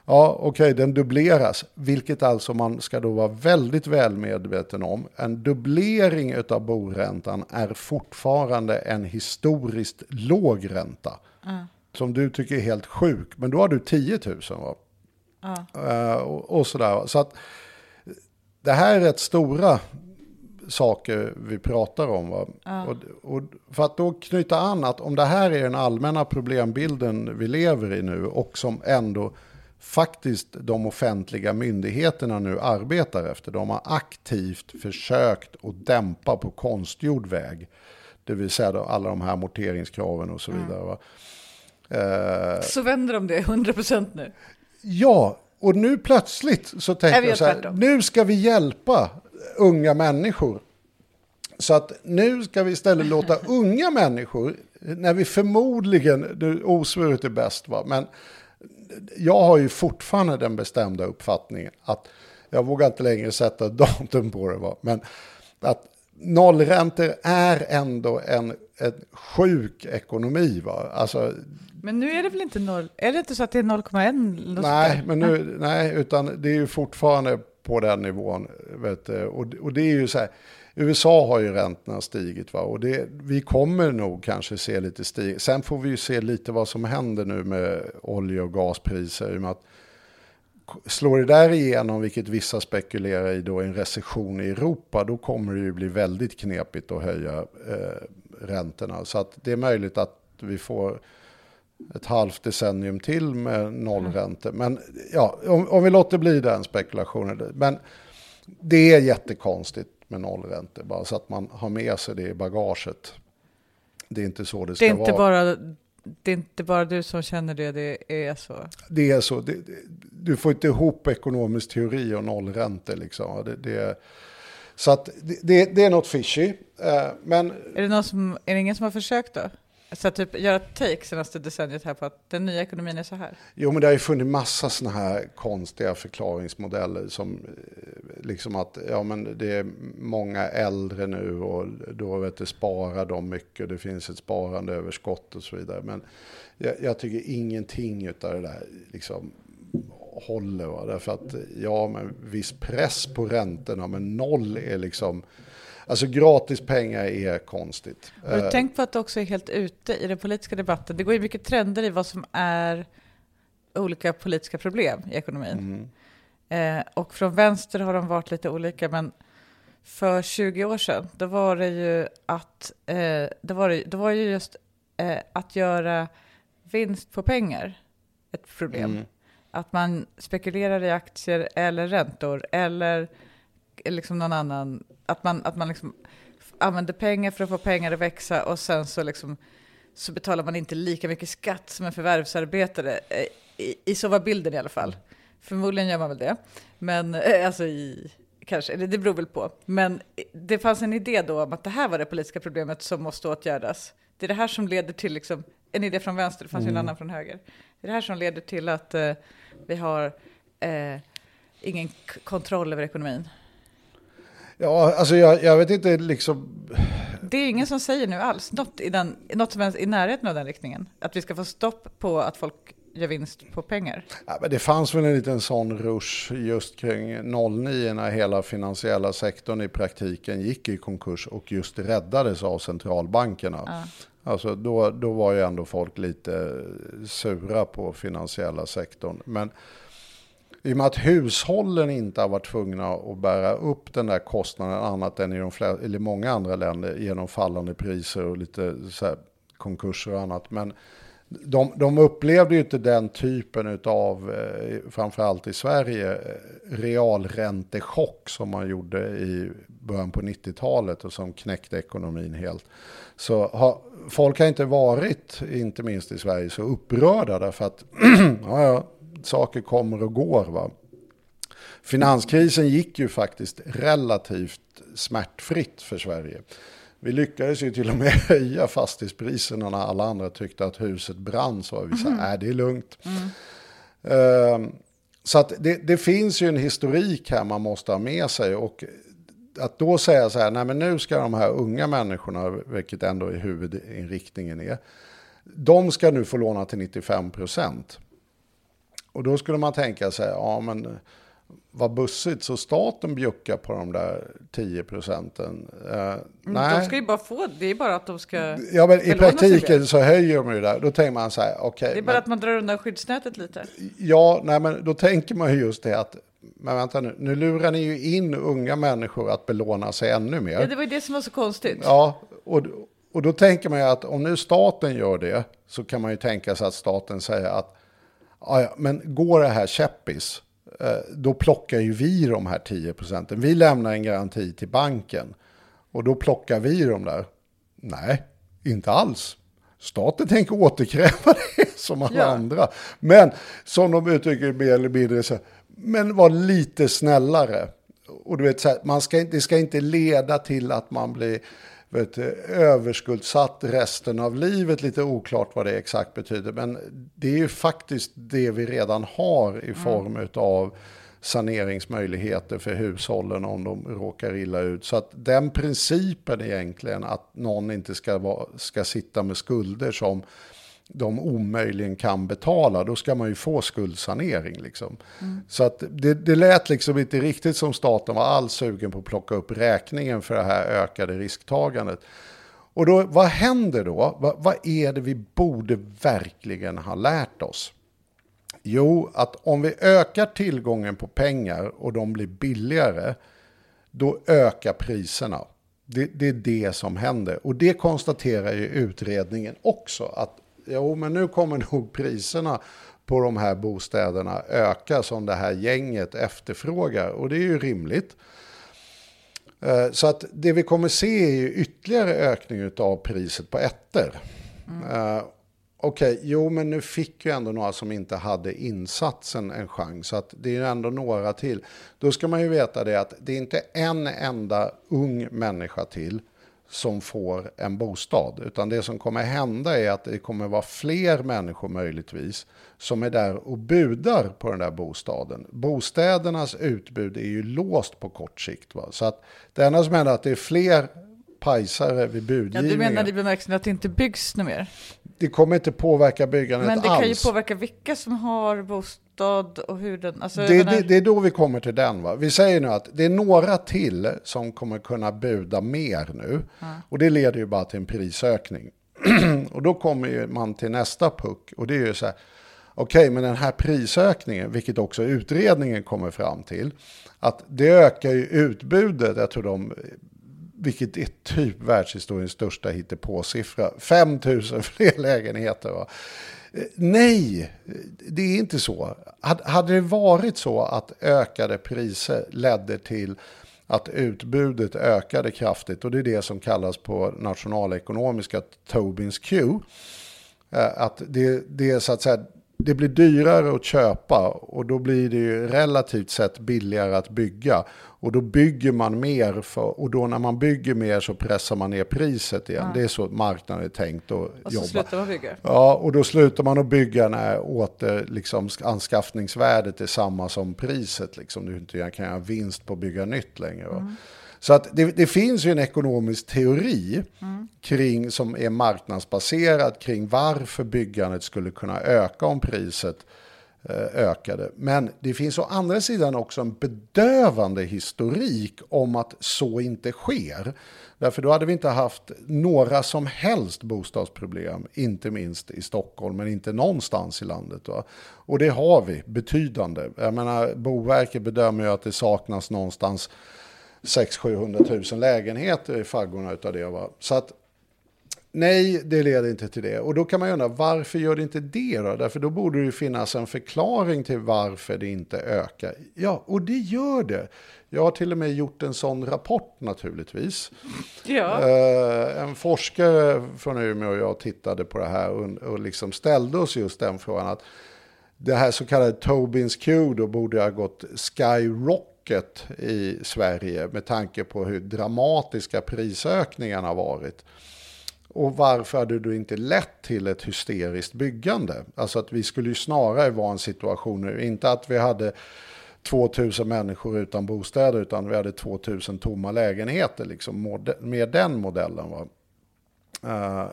Ja, okej, okay, den dubbleras, vilket alltså man ska då vara väldigt väl medveten om. En dubblering av boräntan är fortfarande en historiskt låg ränta. Mm. Som du tycker är helt sjuk, men då har du 10 000 va? Mm. Uh, och, och sådär. Så att det här är rätt stora saker vi pratar om. Va? Mm. Och, och, för att då knyta an att om det här är den allmänna problembilden vi lever i nu och som ändå faktiskt de offentliga myndigheterna nu arbetar efter. De har aktivt försökt att dämpa på konstgjord väg. Det vill säga alla de här amorteringskraven och så mm. vidare. Mm. Eh, så vänder de det 100% nu? Ja, och nu plötsligt så tänker jag så här, nu ska vi hjälpa unga människor. Så att nu ska vi istället låta [laughs] unga människor, när vi förmodligen, nu osvuret är bäst va, men jag har ju fortfarande den bestämda uppfattningen att jag vågar inte längre sätta [laughs] datum på det, va? men att nollräntor är ändå en, en sjuk ekonomi. Va? Alltså, men nu är det väl inte noll? Är det inte så att det är 0,1? Nej, men nu, nej, utan det är ju fortfarande på den nivån. Vet och, och det är ju så här, USA har ju räntorna stigit va? och det, vi kommer nog kanske se lite stig. Sen får vi ju se lite vad som händer nu med olje och gaspriser. I och med att slår det där igenom, vilket vissa spekulerar i då, en recession i Europa, då kommer det ju bli väldigt knepigt att höja eh, räntorna. Så att det är möjligt att vi får ett halvt decennium till med nollräntor. Men ja, om, om vi låter bli den spekulationen. Men det är jättekonstigt med nollräntor. Bara så att man har med sig det i bagaget. Det är inte så det ska det är inte vara. Bara, det är inte bara du som känner det, det är så. Det är så. Det, du får inte ihop ekonomisk teori och nollräntor. Liksom. Det, det, så att det, det, är något fishy. Eh, men... Är, det någon som, är det ingen som har försökt då? Så typ göra take senaste decenniet här på att den nya ekonomin är så här? Jo, men det har ju funnits massa sådana här konstiga förklaringsmodeller som eh, liksom att ja, men det är många äldre nu och då vet du, sparar de mycket. Det finns ett sparande överskott och så vidare. Men jag, jag tycker ingenting av det där liksom håller. Va? Därför att ja, men viss press på räntorna, men noll är liksom... Alltså gratis pengar är konstigt. Har du Eh, tänkt på att det också är helt ute i den politiska debatten? Det går ju mycket trender i vad som är olika politiska problem i ekonomin. mm, Eh, och från vänster har de varit lite olika, men för 20 år sedan, då var det ju att, eh, då var det, då var ju just eh, att göra vinst på pengar ett problem. Mm. Att man spekulerar i aktier eller räntor eller liksom någon annan, att man, att man liksom använder pengar för att få pengar att växa och sen så, liksom, så betalar man inte lika mycket skatt som en förvärvsarbetare. Eh, I, i så var bilden i alla fall. Förmodligen gör man väl det. Men eh, alltså i, kanske, det det beror väl på. Men det fanns en idé då om att det här var det politiska problemet som måste åtgärdas. Det är det här som leder till, liksom, en idé från vänster, det fanns ju en annan från höger. Det är det här som leder till att eh, vi har eh, ingen kontroll över ekonomin. Ja, alltså jag, jag vet inte liksom... Det är ingen som säger nu alls något, i den, något som helst i närheten av den riktningen. Att vi ska få stopp på att folk gör vinst på pengar. Ja, men det fanns väl en liten sån rush just kring 09 när hela finansiella sektorn i praktiken gick i konkurs och just räddades av centralbankerna. Alltså då, då var ju ändå folk lite sura på finansiella sektorn. Men i och med att hushållen inte har varit tvungna att bära upp den där kostnaden annat än i de flera, eller många andra länder genom fallande priser och lite så här konkurser och annat. Men de, de upplevde ju inte den typen av, eh, framförallt i Sverige, eh, realräntechock som man gjorde i början på 90-talet och som knäckte ekonomin helt. Så har, folk har inte varit, inte minst i Sverige, så upprörda därför att [clears throat] ja, ja, saker kommer och går. Va? Finanskrisen gick ju faktiskt relativt smärtfritt för Sverige. Vi lyckades ju till och med [laughs] höja fastighetspriserna när alla andra tyckte att huset brann. Så vi sa, äh, det är lugnt. Ehm, så att det, det finns ju en historik här man måste ha med sig. Och att då säga så här, nej men nu ska de här unga människorna, vilket ändå är huvudinriktningen är, de ska nu få låna till 95 procent. Och då skulle man tänka sig, ja men vad bussigt, så staten bjuckar på de där 10 procenten. Eh, nej. De ska ju bara få, det är bara att de ska... Ja, men i praktiken det. så höjer de ju där. Då tänker man så här, okej. Det är bara men- att man drar undan skyddsnätet lite. Ja, nej, men då tänker man ju just det att, men vänta nu, nu lurar ni ju in unga människor att belåna sig ännu mer. Ja, det var ju det som var så konstigt. Ja, och, och då tänker man ju att om nu staten gör det så kan man ju tänka sig att staten säger att "Ja, men går det här käppis, eh, då plockar ju vi de här 10 procenten. Vi lämnar en garanti till banken och då plockar vi de där. Nej, inte alls. Staten tänker återkräva [laughs] det som alla Ja. andra. Men som de uttrycker mer eller mindre så men var lite snällare. Och du vet, så här, man ska, det ska inte leda till att man blir vet, överskuldsatt resten av livet. Lite oklart vad det exakt betyder. Men det är ju faktiskt det vi redan har i form av saneringsmöjligheter för hushållen om de råkar illa ut. Så att den principen egentligen att någon inte ska, vara, ska sitta med skulder som de omöjligen kan betala, då ska man ju få skuldsanering. Liksom. Så att det, det lät liksom inte riktigt som staten var alls sugen på att plocka upp räkningen för det här ökade risktagandet. Och då, vad händer då? Va, vad är det vi borde verkligen ha lärt oss? Jo, att om vi ökar tillgången på pengar och de blir billigare, då ökar priserna. Det, det är det som händer. Och det konstaterar ju utredningen också. Att jo, men nu kommer [laughs] nog priserna på de här bostäderna öka som det här gänget efterfrågar. Och det är ju rimligt. Eh, Så att det vi kommer se är ju ytterligare ökning av priset på ettor. Eh, Okej, jo men nu fick ju ändå några som inte hade insatsen en chans. Så att det är ju ändå några till. Då ska man ju veta det att det är inte en enda ung människa till som får en bostad. Utan det som kommer hända är att det kommer vara fler människor möjligtvis som är där och budar på den där bostaden. Bostädernas utbud är ju låst på kort sikt. Va? Så att det enda som händer är att det är fler pajsare vid Ja, budgivningen. du menar i bemärkelsen att det inte byggs något mer? Det kommer inte påverka byggandet Men det alls. kan ju påverka vilka som har bostad och hur den... Alltså, det, menar- det, det är då vi kommer till den. Va? Vi säger nu att det är några till som kommer kunna buda mer nu. Och det leder ju bara till en prisökning. [clears throat] och då kommer man till nästa puck. Och det är ju så här, okej men den här prisökningen, vilket också utredningen kommer fram till, att det ökar ju utbudet, jag tror de vilket är typ världshistoriens största hittepåsiffra. 5 000 [laughs] fler lägenheter. Va? Eh, nej, det är inte så. Hade det varit så att ökade priser ledde till att utbudet ökade kraftigt och det är det som kallas på nationalekonomiska Tobins Q. Eh, att det, det är så att säga, det blir dyrare att köpa och då blir det ju relativt sett billigare att bygga. Och då bygger man mer för, och då när man bygger mer så pressar man ner priset igen. Det är så marknaden är tänkt att och så jobba. slutar man bygga. Ja, och då slutar man att bygga när åter, liksom, anskaffningsvärdet är samma som priset. Liksom. Du inte kan göra vinst på att bygga nytt längre. Va? Så att det, det finns ju en ekonomisk teori kring, som är marknadsbaserad kring varför byggandet skulle kunna öka om priset eh, ökade. Men det finns å andra sidan också en bedövande historik om att så inte sker. Därför då hade vi inte haft några som helst bostadsproblem, inte minst i Stockholm, men inte någonstans i landet. Va? Och det har vi, betydande. Jag menar, Boverket bedömer ju att det saknas någonstans 600-700 000 lägenheter i faggorna utav det. Va? Så att Nej, det leder inte till det. Och då kan man ju undra, varför gör det inte det då? Därför då borde det ju finnas en förklaring till varför det inte ökar. Ja, och det gör det. Jag har till och med gjort en sån rapport naturligtvis. Ja. Eh, en forskare från Umeå och jag tittade på det här och, och liksom ställde oss just den frågan att det här så kallade Tobins Q då borde ha gått skyrocket i Sverige med tanke på hur dramatiska prisökningarna har varit. Och varför hade det inte lett till ett hysteriskt byggande? Alltså att vi skulle ju snarare vara en situation nu, inte att vi hade 2000 människor utan bostäder utan vi hade 2000 tomma lägenheter liksom, med den modellen. Va? Uh,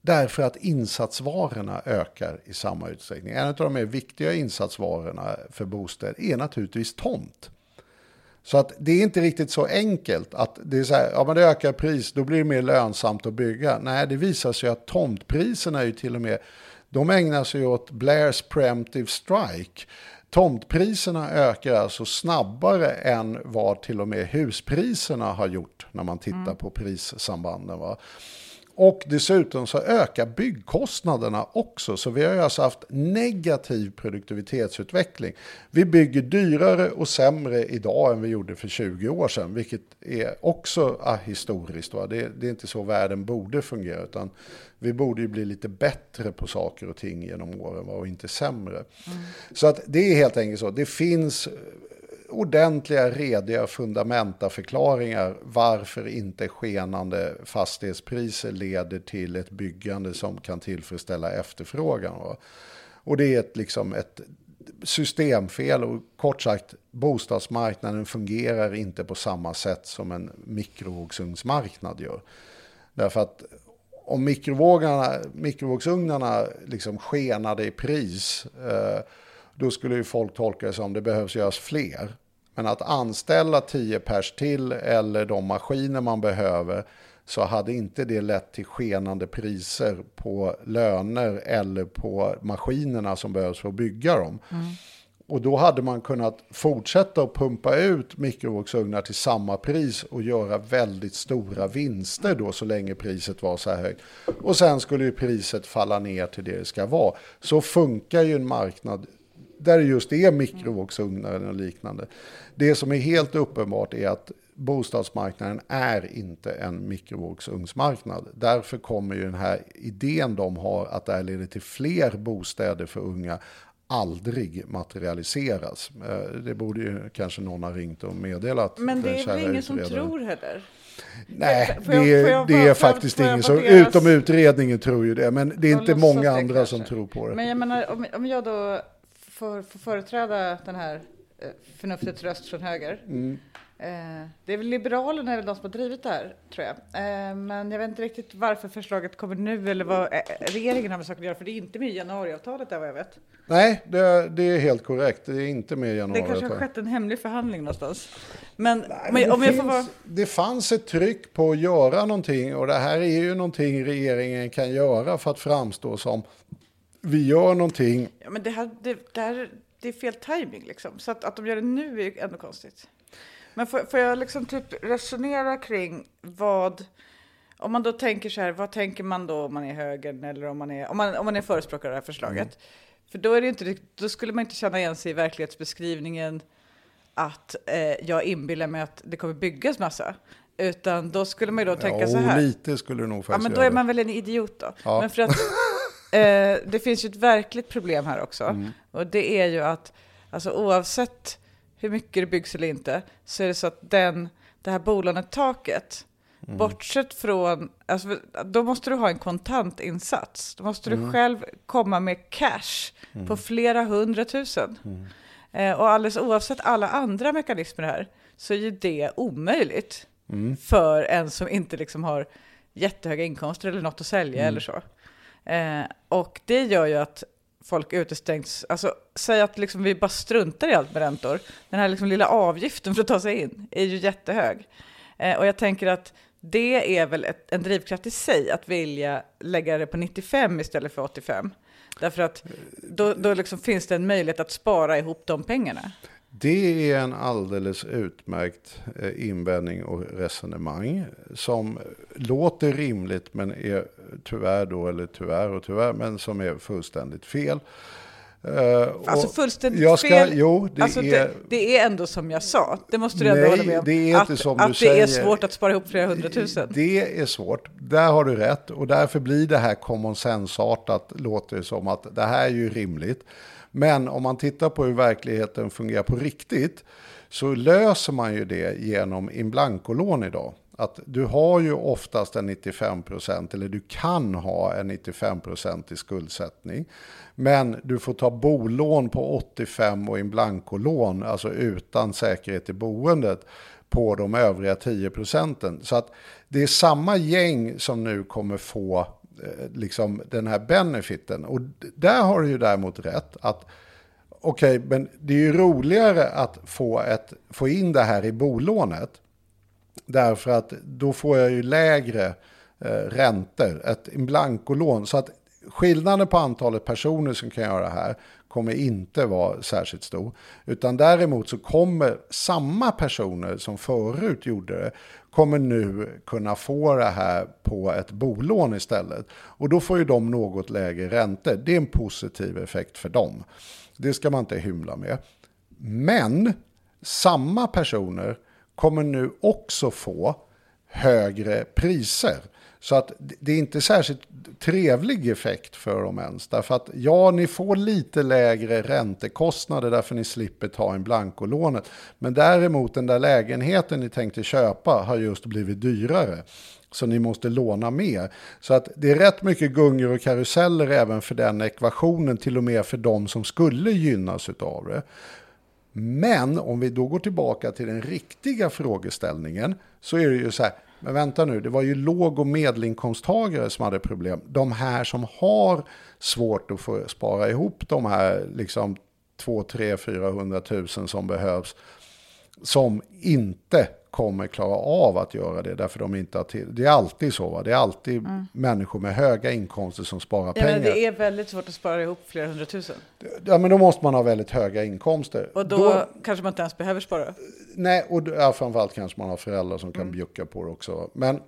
därför att insatsvarorna ökar i samma utsträckning. En av de mer viktiga insatsvarorna för bostäder är naturligtvis tomt. Så att det är inte riktigt så enkelt att det är så här, ja men det ökar pris, då blir det mer lönsamt att bygga. Nej, det visar sig att tomtpriserna är ju till och med, de ägnar sig åt Blairs preemptive strike. Tomtpriserna ökar alltså snabbare än vad till och med huspriserna har gjort när man tittar på prissambanden. Va? Och dessutom så ökar byggkostnaderna också. Så vi har ju alltså haft negativ produktivitetsutveckling. Vi bygger dyrare och sämre idag än vi gjorde för 20 år sedan. Vilket är också ah, historiskt. Va? Det, det är inte så världen borde fungera. Utan vi borde ju bli lite bättre på saker och ting genom åren va? och inte sämre. Så att det är helt enkelt så. Det finns ordentliga, rediga fundamentaförklaringar varför inte skenande fastighetspriser leder till ett byggande som kan tillfredsställa efterfrågan. Va? Och det är ett, liksom ett systemfel och kort sagt bostadsmarknaden fungerar inte på samma sätt som en mikrovågsugnsmarknad gör. Därför att om mikrovågarna, mikrovågsugnarna liksom skenade i pris eh, då skulle ju folk tolka det som det behövs göras fler. Men att anställa 10 pers till eller de maskiner man behöver så hade inte det lett till skenande priser på löner eller på maskinerna som behövs för att bygga dem. Och då hade man kunnat fortsätta att pumpa ut mikrovågsugnar till samma pris och göra väldigt stora vinster då så länge priset var så här högt. Och sen skulle ju priset falla ner till det det ska vara. Så funkar ju en marknad där det just är mikrovågsugnar och liknande. Det som är helt uppenbart är att bostadsmarknaden är inte en mikrovågsugnsmarknad. Därför kommer ju den här idén de har att det här leder till fler bostäder för unga aldrig materialiseras. Eh, Det borde ju kanske någon ha ringt och meddelat. Men det är väl ingen som tror heller? Nej, Får jag- det, får jag- det är faktiskt ingen som, deras- utom utredningen tror ju det, men det är inte många det andra kanske. som tror på det. Men jag menar, om, om jag då får, får företräda den här eh, förnuftets röst från höger. Mm. Eh, det är väl Liberalerna är väl de som har drivit det här, tror jag. Eh, men jag vet inte riktigt varför förslaget kommer nu eller vad eh, regeringen har med saker att göra, för det är inte med i januariavtalet där vad jag vet. Nej, det, det är helt korrekt. Det är inte med i Det januariavtalet. kanske har skett en hemlig förhandling någonstans. Men, Nej, men om det, jag får finns, vara... det fanns ett tryck på att göra någonting och det här är ju någonting regeringen kan göra för att framstå som vi gör någonting. Ja, men det, här, det, det, här, det är fel timing liksom. Så att, att de gör det nu är ändå konstigt. Men får, får jag liksom typ resonera kring vad... Om man då tänker så här, vad tänker man då om man är högern eller om man är, om man, om man är förespråkare av det här förslaget? Mm. För då, är det inte, då skulle man inte känna igen sig i verklighetsbeskrivningen att eh, jag inbillar mig att det kommer byggas massa. Utan då skulle man ju då tänka ja, så här. lite skulle du nog Ja, faktiskt men då är det. man väl en idiot då. Ja. Men för att [laughs] eh, det finns ju ett verkligt problem här också. Mm. Och det är ju att alltså, oavsett hur mycket det byggs eller inte så är det så att den, det här bolånetaket, Mm. bortsett från, alltså, då måste du ha en kontantinsats. Då måste Mm. du själv komma med cash på flera hundratusen. Mm. Eh, och alldeles oavsett alla andra mekanismer här så är ju det omöjligt Mm. för en som inte liksom har jättehöga inkomster eller något att sälja Mm. eller så. Eh, och det gör ju att folk utestängs. Alltså, säg att liksom vi bara struntar i allt med räntor. Den här liksom lilla avgiften för att ta sig in är ju jättehög. Eh, och jag tänker att det är väl ett, en drivkraft i sig att vilja lägga det på 95 istället för 85. Därför att då, då liksom finns det en möjlighet att spara ihop de pengarna. Det är en alldeles utmärkt eh, invändning och resonemang som låter rimligt men är tyvärr då, eller tyvärr och tyvärr, men som är fullständigt fel. Eh, Alltså fullständigt ska, fel. Jo, det alltså är... det, det är ändå som jag sa, det måste du ändå Nej, hålla med om. det är inte att som du att det är säger. svårt att spara ihop flera hundratusen. Det är svårt. Där har du rätt. Och därför blir det här common sense-artat, låter det som att det här är ju rimligt. Men om man tittar på hur verkligheten fungerar på riktigt så löser man ju det genom in blanco-lån idag. Att du har ju oftast en 95% eller du kan ha en 95% i skuldsättning. Men du får ta bolån på 85 och in blanco-lån, alltså utan säkerhet i boendet på de övriga 10 procenten. Så att det är samma gäng som nu kommer få eh, liksom den här benefiten. Och där har du ju däremot rätt att okej, men det är ju roligare att få, ett, få in det här i bolånet. Därför att då får jag ju lägre eh, räntor, ett blankolån. Så att skillnaden på antalet personer som kan göra det här kommer inte vara särskilt stor. Utan däremot så kommer samma personer som förut gjorde det, kommer nu kunna få det här på ett bolån istället. Och då får ju de något lägre räntor. Det är en positiv effekt för dem. Det ska man inte hymla med. Men samma personer kommer nu också få högre priser. Så att det är inte särskilt trevlig effekt för dem ens. Därför att ja, ni får lite lägre räntekostnader därför ni slipper ta en blankolånet. Men däremot den där lägenheten ni tänkte köpa har just blivit dyrare. Så ni måste låna mer. Så att det är rätt mycket gungor och karuseller även för den ekvationen. Till och med för de som skulle gynnas av det. Men om vi då går tillbaka till den riktiga frågeställningen så är det ju så här, men vänta nu, det var ju låg och medelinkomsttagare som hade problem. De här som har svårt att få spara ihop de här liksom 2, 3, 400 000 som behövs, som inte kommer klara av att göra det därför de inte har till. Det är alltid så, va? det är alltid människor med höga inkomster som sparar Ja, pengar. men det är väldigt svårt att spara ihop flera hundratusen. Ja, men då måste man ha väldigt höga inkomster. Och då, kanske man inte ens behöver spara. Nej, och ja, framförallt kanske man har föräldrar som kan bjucka på det också. Men,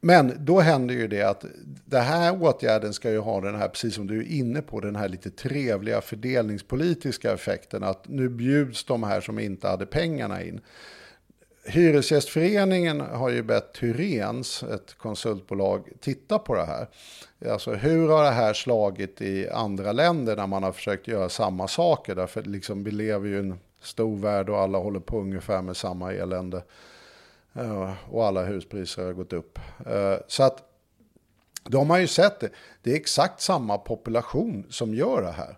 men då händer ju det att den här åtgärden ska ju ha den här, precis som du är inne på, den här lite trevliga fördelningspolitiska effekten. Att nu bjuds de här som inte hade pengarna in. Hyresgästföreningen har ju bett Hyrens, ett konsultbolag, titta på det här. Alltså hur har det här slagit i andra länder när man har försökt göra samma saker? Därför liksom, vi lever ju i en stor värld och alla håller på ungefär med samma elände. Eh, och alla huspriser har gått upp. Eh, så att de har ju sett det. Det är exakt samma population som gör det här.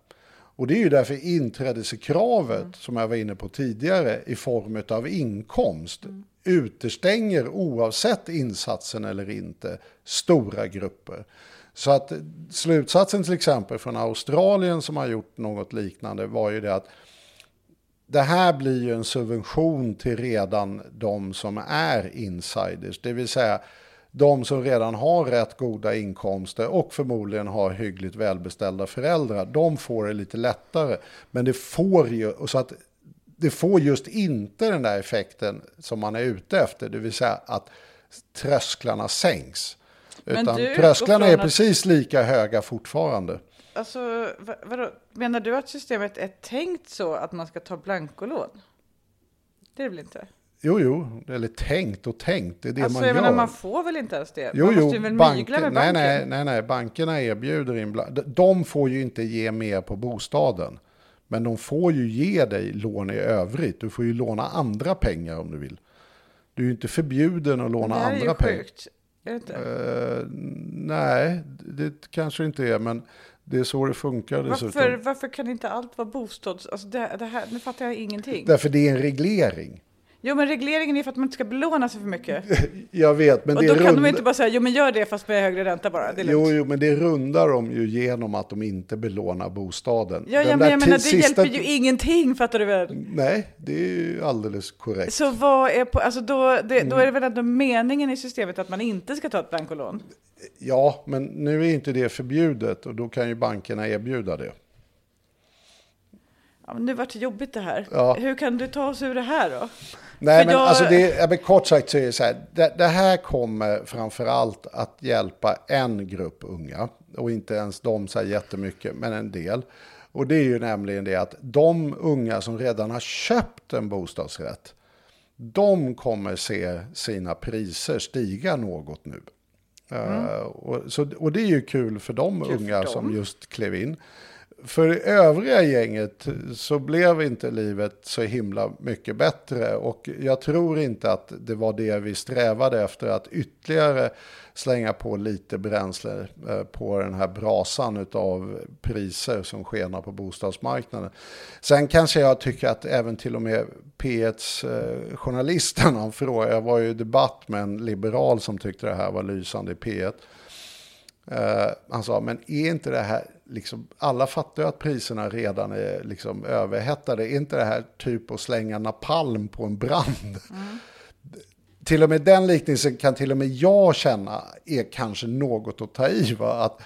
Och det är ju därför inträdeskravet, som jag var inne på tidigare, i form av inkomst, utestänger oavsett insatsen eller inte stora grupper. Så att slutsatsen till exempel från Australien som har gjort något liknande var ju det att det här blir ju en subvention till redan de som är insiders, det vill säga de som redan har rätt goda inkomster och förmodligen har hyggligt välbeställda föräldrar, de får det lite lättare. Men det får ju, så att det får just inte den där effekten som man är ute efter, det vill säga att trösklarna sänks. Men Utan du trösklarna är precis lika höga fortfarande. Alltså, vad, vadå? Menar du att systemet är tänkt så att man ska ta blankolån? Det är det väl inte? Jo, jo, eller tänkt och tänkt, det är det alltså, man gör. menar, man får väl inte ens det? Jo, man jo, måste ju väl banker- mygla med banken? nej, nej, nej, bankerna erbjuder inbland. De får ju inte ge mer på bostaden. Men de får ju ge dig lån i övrigt. Du får ju låna andra pengar om du vill. Du är ju inte förbjuden att det låna här är andra ju pengar. sjukt. Är det inte? Eh, nej, det kanske inte är, men det är så det funkar dessutom. varför, varför kan inte allt vara bostads... Alltså det, det här, nu fattar jag ingenting. Därför det är en reglering. Jo, men regleringen är för att man inte ska belåna sig för mycket. [laughs] Jag vet, men Och det då är kan de inte bara säga, jo men gör det fast med högre ränta bara. Det är Jo, jo, men det rundar de ju genom att de inte belånar bostaden. Ja, ja, men jag menar, det sista- hjälper ju ingenting, fattar du väl? Nej, det är ju alldeles korrekt. Så vad är på, alltså då, det, då är det väl ändå meningen i systemet att man inte ska ta ett bankolån? Ja, men nu är inte det förbjudet och då kan ju bankerna erbjuda det. Ja, nu vart det jobbigt det här. Ja. Hur kan du ta oss ur det här då? Nej, För men jag- alltså det, men kort sagt så är det så här. Det, det här kommer framför allt att hjälpa en grupp unga och inte ens de så här jättemycket, men en del. Och det är ju nämligen det att de unga som redan har köpt en bostadsrätt, de kommer se sina priser stiga något nu. Eh, och, så, och det är ju kul för de Kul för unga dem. som just klev in. För det övriga gänget så blev inte livet så himla mycket bättre och jag tror inte att det var det vi strävade efter att ytterligare slänga på lite bränsle eh, på den här brasan av priser som skenar på bostadsmarknaden. Sen kanske jag tycker att även till och med P1s eh, journalisten han frågade, jag var ju i debatt med en liberal som tyckte det här var lysande i P1. Eh, han sa, men är inte det här, liksom, alla fattar ju att priserna redan är liksom överhettade. Är inte det här typ att slänga napalm på en brand? Till och med den liknelsen kan till och med jag känna är kanske något att ta i. Va? Att,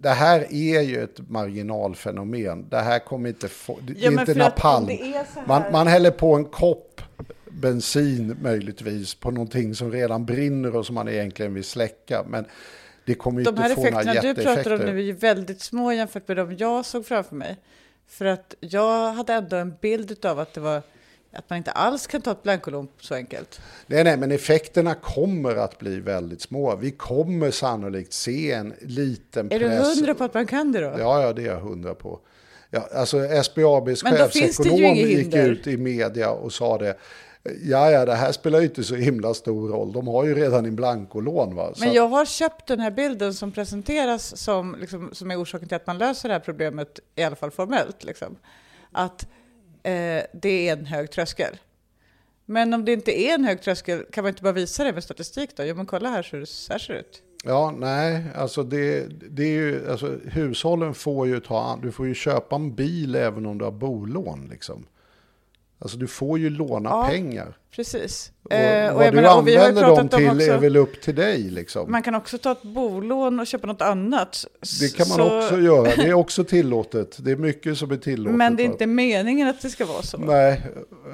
Det här är ju ett marginalfenomen. Det här kommer inte få, det Ja, är inte napalm. det är här- Man, man häller på en kopp bensin möjligtvis på någonting som redan brinner och som man egentligen vill släcka. Men det kommer ju De inte här få några effekterna du pratar om nu är ju väldigt små jämfört med de jag såg framför mig. För att jag hade ändå en bild av att det var att man inte alls kan ta ett blankolån så enkelt. Nej, nej, men effekterna kommer att bli väldigt små. Vi kommer sannolikt se en liten Är press. du hundra på att man kan det då? Ja, ja, det är jag hundra på. Ja, alltså SBABs chefsekonom gick ut i media och sa det. Ja, ja, det här spelar ju inte så himla stor roll. De har ju redan en blankolån. Va? Så Men jag har köpt den här bilden som presenteras som, liksom, som är orsaken till att man löser det här problemet, i alla fall formellt. Liksom. Att eh, det är en hög tröskel. Men om det inte är en hög tröskel, kan man inte bara visa det med statistik då? Jo, men kolla här, så så här ser det ut. Ja, nej, alltså det, det är ju, alltså hushållen får ju ta, du får ju köpa en bil även om du har bolån liksom. Alltså du får ju låna Ja. pengar. Precis. Och Eh, vad jag du menar, och använder dem till är också- väl upp till dig liksom. Man kan också ta ett bolån och köpa något annat. det kan man Så- också göra, det är också tillåtet. Det är mycket som är tillåtet. Men det är inte meningen att det ska vara så. Nej,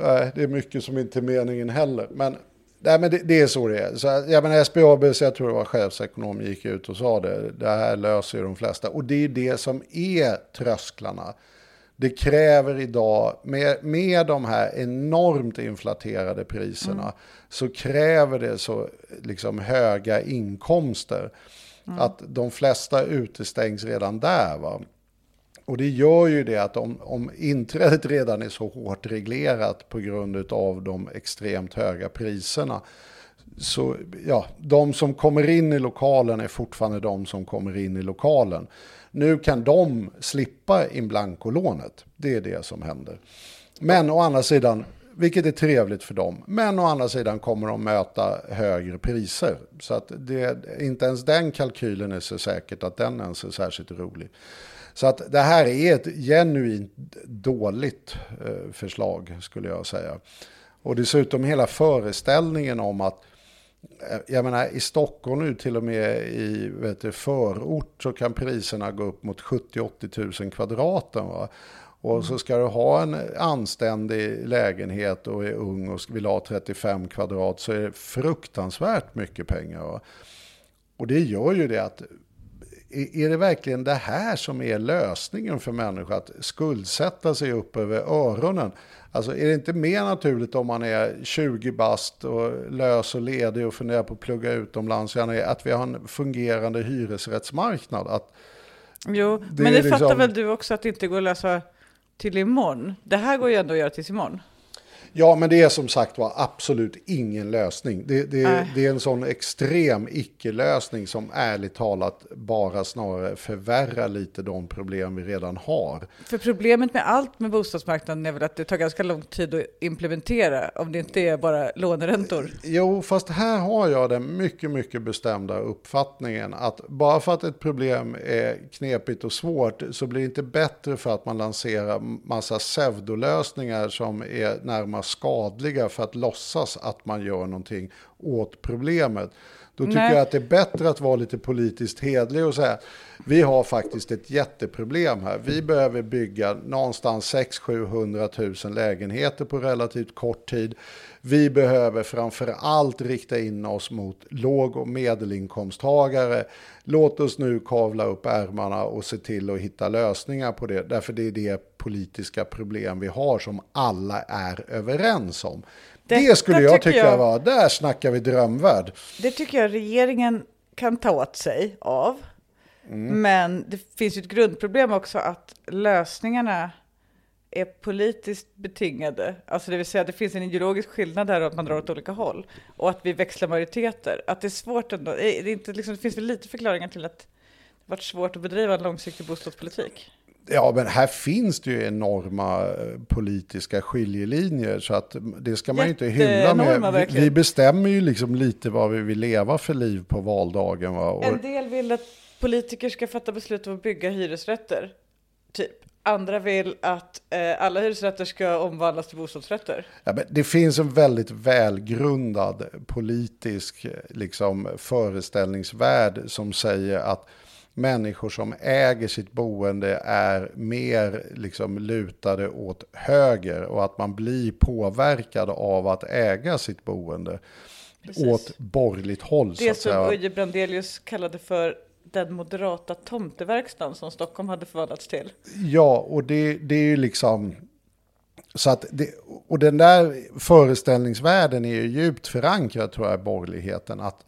nej, det är mycket som inte är meningen heller. Men, nej, men det, det är så det är. Så, jag menar, SBAB, så jag tror det var chefsekonom, gick ut och sa det. Det här löser ju de flesta. Och det är det som är trösklarna. Det kräver idag, med, med de här enormt inflaterade priserna, så kräver det så liksom, höga inkomster. Att de flesta utestängs redan där. Va? Och det gör ju det att om, om inträdet redan är så hårt reglerat på grund av de extremt höga priserna, så ja, de som kommer in i lokalen är fortfarande de som kommer in i lokalen. Nu kan de slippa in blankolånet. Det är det som händer. Men å andra sidan, vilket är trevligt för dem, men å andra sidan kommer de möta högre priser. Så att det, inte ens den kalkylen är så säkert att den ens är särskilt rolig. Så att det här är ett genuint dåligt eh, förslag skulle jag säga. Och dessutom hela föreställningen om att eh, Eh, jag menar i Stockholm nu till och med i vet du, förort så kan priserna gå upp mot 70-80 000 kvadraten. Va? Och så ska du ha en anständig lägenhet och är ung och vill ha 35 kvadrat så är det fruktansvärt mycket pengar. Va? Och det gör ju det att är det verkligen det här som är lösningen för människor? Att skuldsätta sig upp över öronen? Alltså är det inte mer naturligt om man är 20 bast och lös och ledig och funderar på att plugga utomlands, att vi har en fungerande hyresrättsmarknad? Att jo, det men det liksom... fattar väl du också att det inte går att lösa till imorgon? Det här går ju ändå att göra tills imorgon. Ja, men det är som sagt var absolut ingen lösning. Det, det, det är en sån extrem icke-lösning som ärligt talat bara snarare förvärrar lite de problem vi redan har. För problemet med allt med bostadsmarknaden är väl att det tar ganska lång tid att implementera om det inte är bara låneräntor? Jo, fast här har jag den mycket, mycket bestämda uppfattningen att bara för att ett problem är knepigt och svårt så blir det inte bättre för att man lanserar massa pseudolösningar som är närmast skadliga för att låtsas att man gör någonting åt problemet. Då tycker Nej. jag att det är bättre att vara lite politiskt hedlig och säga vi har faktiskt ett jätteproblem här. Vi behöver bygga någonstans 600-700 000 lägenheter på relativt kort tid. Vi behöver framför allt rikta in oss mot låg och medelinkomsttagare. Låt oss nu kavla upp ärmarna och se till att hitta lösningar på det. Därför det är det politiska problem vi har som alla är överens om. Detta det skulle jag tycka jag, var, där snackar vi drömvärld. Det tycker jag regeringen kan ta åt sig av. Mm. Men det finns ju ett grundproblem också att lösningarna är politiskt betingade. Alltså det vill säga att det finns en ideologisk skillnad där och att man drar åt olika håll. Och att vi växlar majoriteter. Att det är svårt ändå. Det, är inte, liksom, det finns väl lite förklaringar till att det varit svårt att bedriva en långsiktig bostadspolitik. Ja, men här finns det ju enorma eh, politiska skiljelinjer så att det ska man ju inte hylla med. Vi, vi, bestämmer ju liksom lite vad vi vill leva för liv på valdagen. Va? Och... En del vill att politiker ska fatta beslut om att bygga hyresrätter, typ. Andra vill att eh, alla hyresrätter ska omvandlas till bostadsrätter. Ja, men det finns en väldigt välgrundad politisk liksom, föreställningsvärld som säger att människor som äger sitt boende är mer liksom, lutade åt höger och att man blir påverkad av att äga sitt boende. Precis. Åt borgerligt håll. Det som Uje Brandelius kallade för den moderata tomteverkstan som Stockholm hade förvandlats till. Ja, och det, det är ju liksom... Så att det, och den där föreställningsvärlden är ju djupt förankrad tror jag i borgerligheten. Att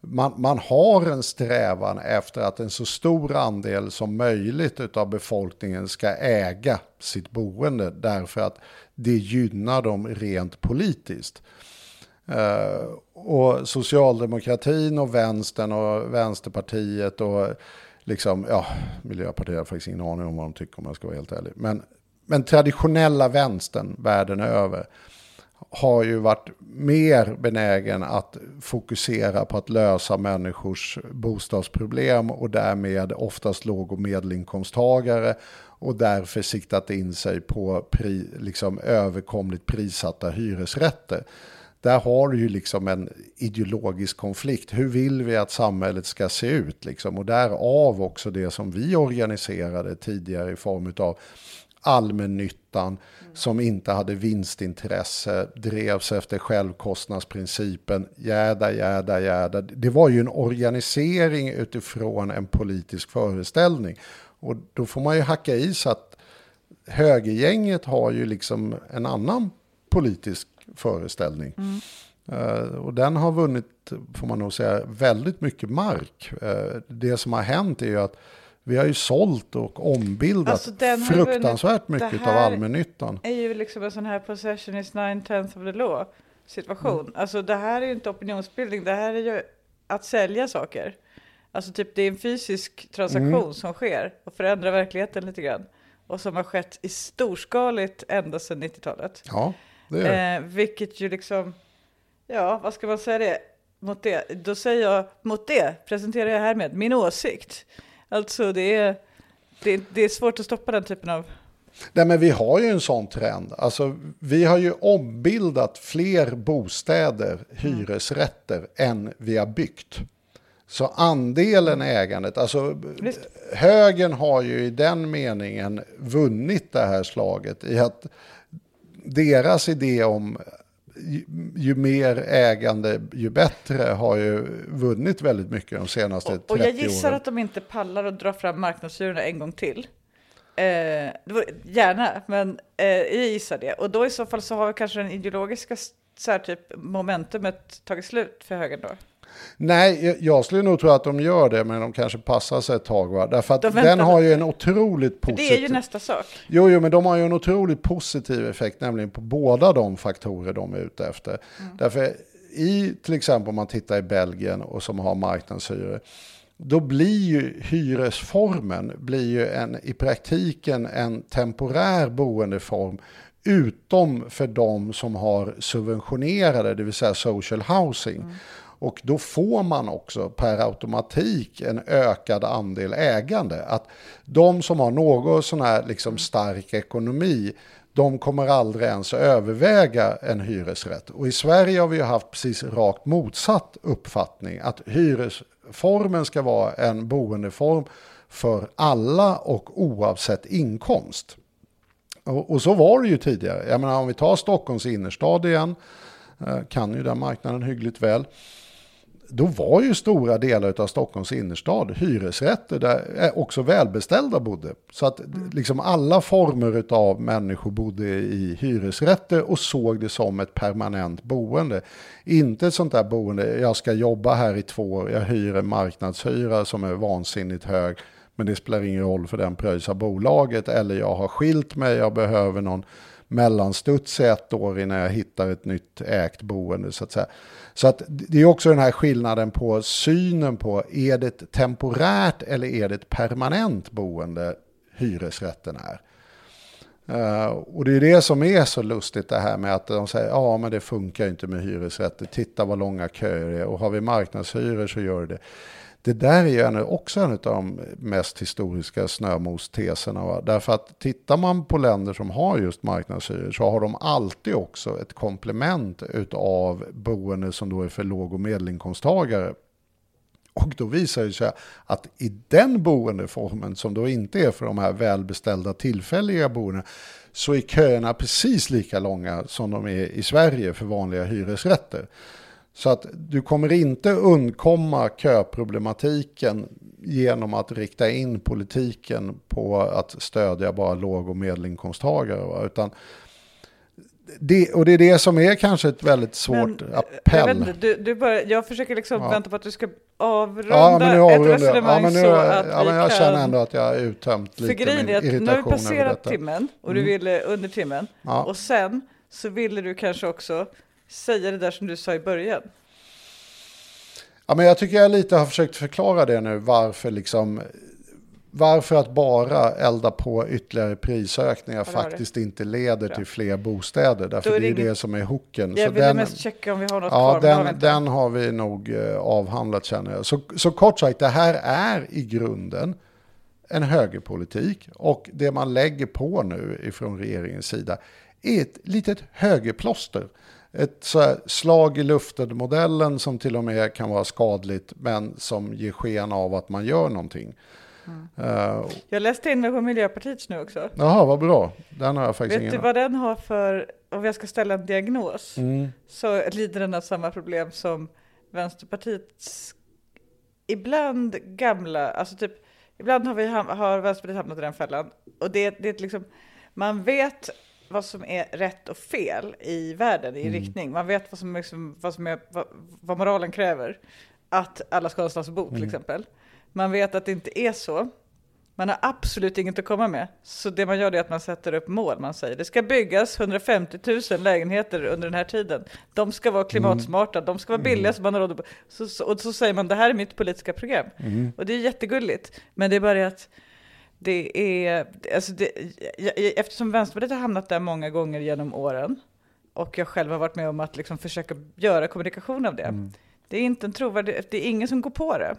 man, man har en strävan efter att en så stor andel som möjligt av befolkningen ska äga sitt boende därför att det gynnar dem rent politiskt. Uh, och socialdemokratin och vänstern och vänsterpartiet och liksom, ja, Miljöpartiet har faktiskt ingen aning om vad de tycker om jag ska vara helt ärlig. Men, men traditionella vänstern världen över har ju varit mer benägen att fokusera på att lösa människors bostadsproblem och därmed oftast låg och medelinkomsttagare och därför siktat in sig på pri, liksom överkomligt prissatta hyresrätter där har du ju liksom en ideologisk konflikt. Hur vill vi att samhället ska se ut? Liksom? Och därav också det som vi organiserade tidigare i form av allmännyttan mm. som inte hade vinstintresse, drevs efter självkostnadsprincipen, jäda, jäda, jäda. Det var ju en organisering utifrån en politisk föreställning. Och då får man ju hacka i så att högergänget har ju liksom en annan politisk föreställning. Mm. Uh, och den har vunnit, får man nog säga, väldigt mycket mark. Uh, det som har hänt är ju att vi har ju sålt och ombildat alltså fruktansvärt mycket av allmännyttan. Det är ju liksom en sån här possession is nine tenths of the law situation. Mm. Alltså det här är ju inte opinionsbildning, det här är ju att sälja saker. Alltså typ det är en fysisk transaktion Mm. som sker och förändrar verkligheten lite grann. Och som har skett i storskaligt ända sedan 90-talet. Ja, det. Eh, vilket ju liksom, ja vad ska man säga det? Mot det? Då säger jag, mot det presenterar jag härmed min åsikt. Alltså det är, det, det är svårt att stoppa den typen av Nej, men vi har ju en sån trend. Alltså, vi har ju ombildat fler bostäder, hyresrätter, än vi har byggt. Så andelen ägandet, alltså Visst. högern har ju i den meningen vunnit det här slaget i att deras idé om ju, ju mer ägande ju bättre har ju vunnit väldigt mycket de senaste 30 Och åren. jag gissar att de inte pallar att dra fram marknadshyrorna en gång till. Eh, gärna, men eh, jag gissar det. Och då i så fall så har kanske den ideologiska så här, typ, momentumet tagit slut för högern då. Nej, jag- skulle nog tro att de gör det, men de kanske passar sig ett tag. Va? Därför att De den har ju en otroligt positiv... det är ju nästa sak. Jo, jo, men de har ju en otroligt positiv effekt, nämligen på båda de faktorer de är ute efter. Därför i, till exempel om man tittar i Belgien och som har marknadshyror, då blir ju hyresformen blir ju en, i praktiken en temporär boendeform utom för de som har subventionerade, det vill säga social housing. Och då får man också per automatik en ökad andel ägande. Att de som har någon sån här liksom stark ekonomi, de kommer aldrig ens överväga en hyresrätt. Och i Sverige har vi ju haft precis rakt motsatt uppfattning. Att hyresformen ska vara en boendeform för alla och oavsett inkomst. Och, och så var det ju tidigare. Jag menar om vi tar Stockholms innerstad igen, eh, kan ju den marknaden hyggligt väl. Då var ju stora delar av Stockholms innerstad hyresrätter där eh, också välbeställda bodde. Så att liksom alla former av människor bodde i hyresrätter och såg det som ett permanent boende. Inte ett sånt där boende, jag ska jobba här i två år, jag hyr en marknadshyra som är vansinnigt hög. Men det spelar ingen roll för den pröjsar bolaget. Eller jag har skilt mig, jag behöver någon mellanstuds ett år innan jag hittar ett nytt ägt boende. Så att säga. Så att det är också den här skillnaden på synen på, är det ett temporärt eller är det ett permanent boende hyresrätten är. Uh, och det är det som är så lustigt det här med att de säger ja men det funkar inte med hyresrätter, titta vad långa köer det är och har vi marknadshyror så gör det. Det där är ju en, också en av de mest historiska snömosteserna. Va? Därför att tittar man på länder som har just marknadshyror så har de alltid också ett komplement av boende som då är för låg och medelinkomsttagare. Och då visar det sig att i den boendeformen som då inte är för de här välbeställda tillfälliga boendena så är köerna precis lika långa som de är i Sverige för vanliga hyresrätter. Så att du kommer inte undkomma köproblematiken genom att rikta in politiken på att stödja bara låg och medelinkomsttagare. Va? Utan det, och det är det som är kanske ett väldigt svårt Men, appell. Jag, inte, du, du bara, jag försöker liksom Ja. vänta på att du ska avrunda Ja, men nu ett avrundar jag. resonemang Ja, men nu, så att ja, vi men jag kan... känner ändå att jag har uttömt lite min är att nu har vi irritation över passerat detta. timmen och du Mm. ville under timmen. Ja. Och sen så ville du kanske också säga det där som du sa i början. Ja, men jag tycker jag lite har försökt förklara det nu, varför liksom varför att bara elda på ytterligare prisökningar det faktiskt inte leder Bra. till fler bostäder. Därför det är det det som är hooken. Jag Så ville den, mest checka om vi har något ja, kvar. har den, den har vi nog eh, avhandlat känner jag. Så, så kort sagt, det här är i grunden en högerpolitik. Och det man lägger på nu ifrån regeringens sida är ett litet högerplåster. Ett så här slag i luften-modellen som till och med kan vara skadligt men som ger sken av att man gör någonting. Mm. Eh, Jag läste in mig på Miljöpartiets nu också. Jaha, vad bra. Den har jag faktiskt Vet du ingen vad den har för, om jag ska ställa en diagnos, Mm. så lider den av samma problem som Vänsterpartiets ibland gamla, alltså typ, ibland har, vi, ham- har Vänsterpartiet hamnat i den fällan. Och det, det är liksom, man vet vad som är rätt och fel i världen, i riktning. Man vet vad, som liksom, vad, som är, vad, vad moralen kräver. Att alla ska ha att bo till exempel. Man vet att det inte är så. Man har absolut inget att komma med. Så det man gör är att man sätter upp mål. Man säger det ska byggas 150 000 lägenheter under den här tiden. De ska vara klimatsmarta, de ska vara billiga så man har råd att... Så, så, och så säger man det här är mitt politiska program. Och det är jättegulligt. Men det är bara det att det är, alltså det, jag- jag- eftersom Vänsterpartiet har hamnat där många gånger genom åren och jag själv har varit med om att liksom försöka göra kommunikation av det. Det är inte en trovärdig, det är ingen som går på det.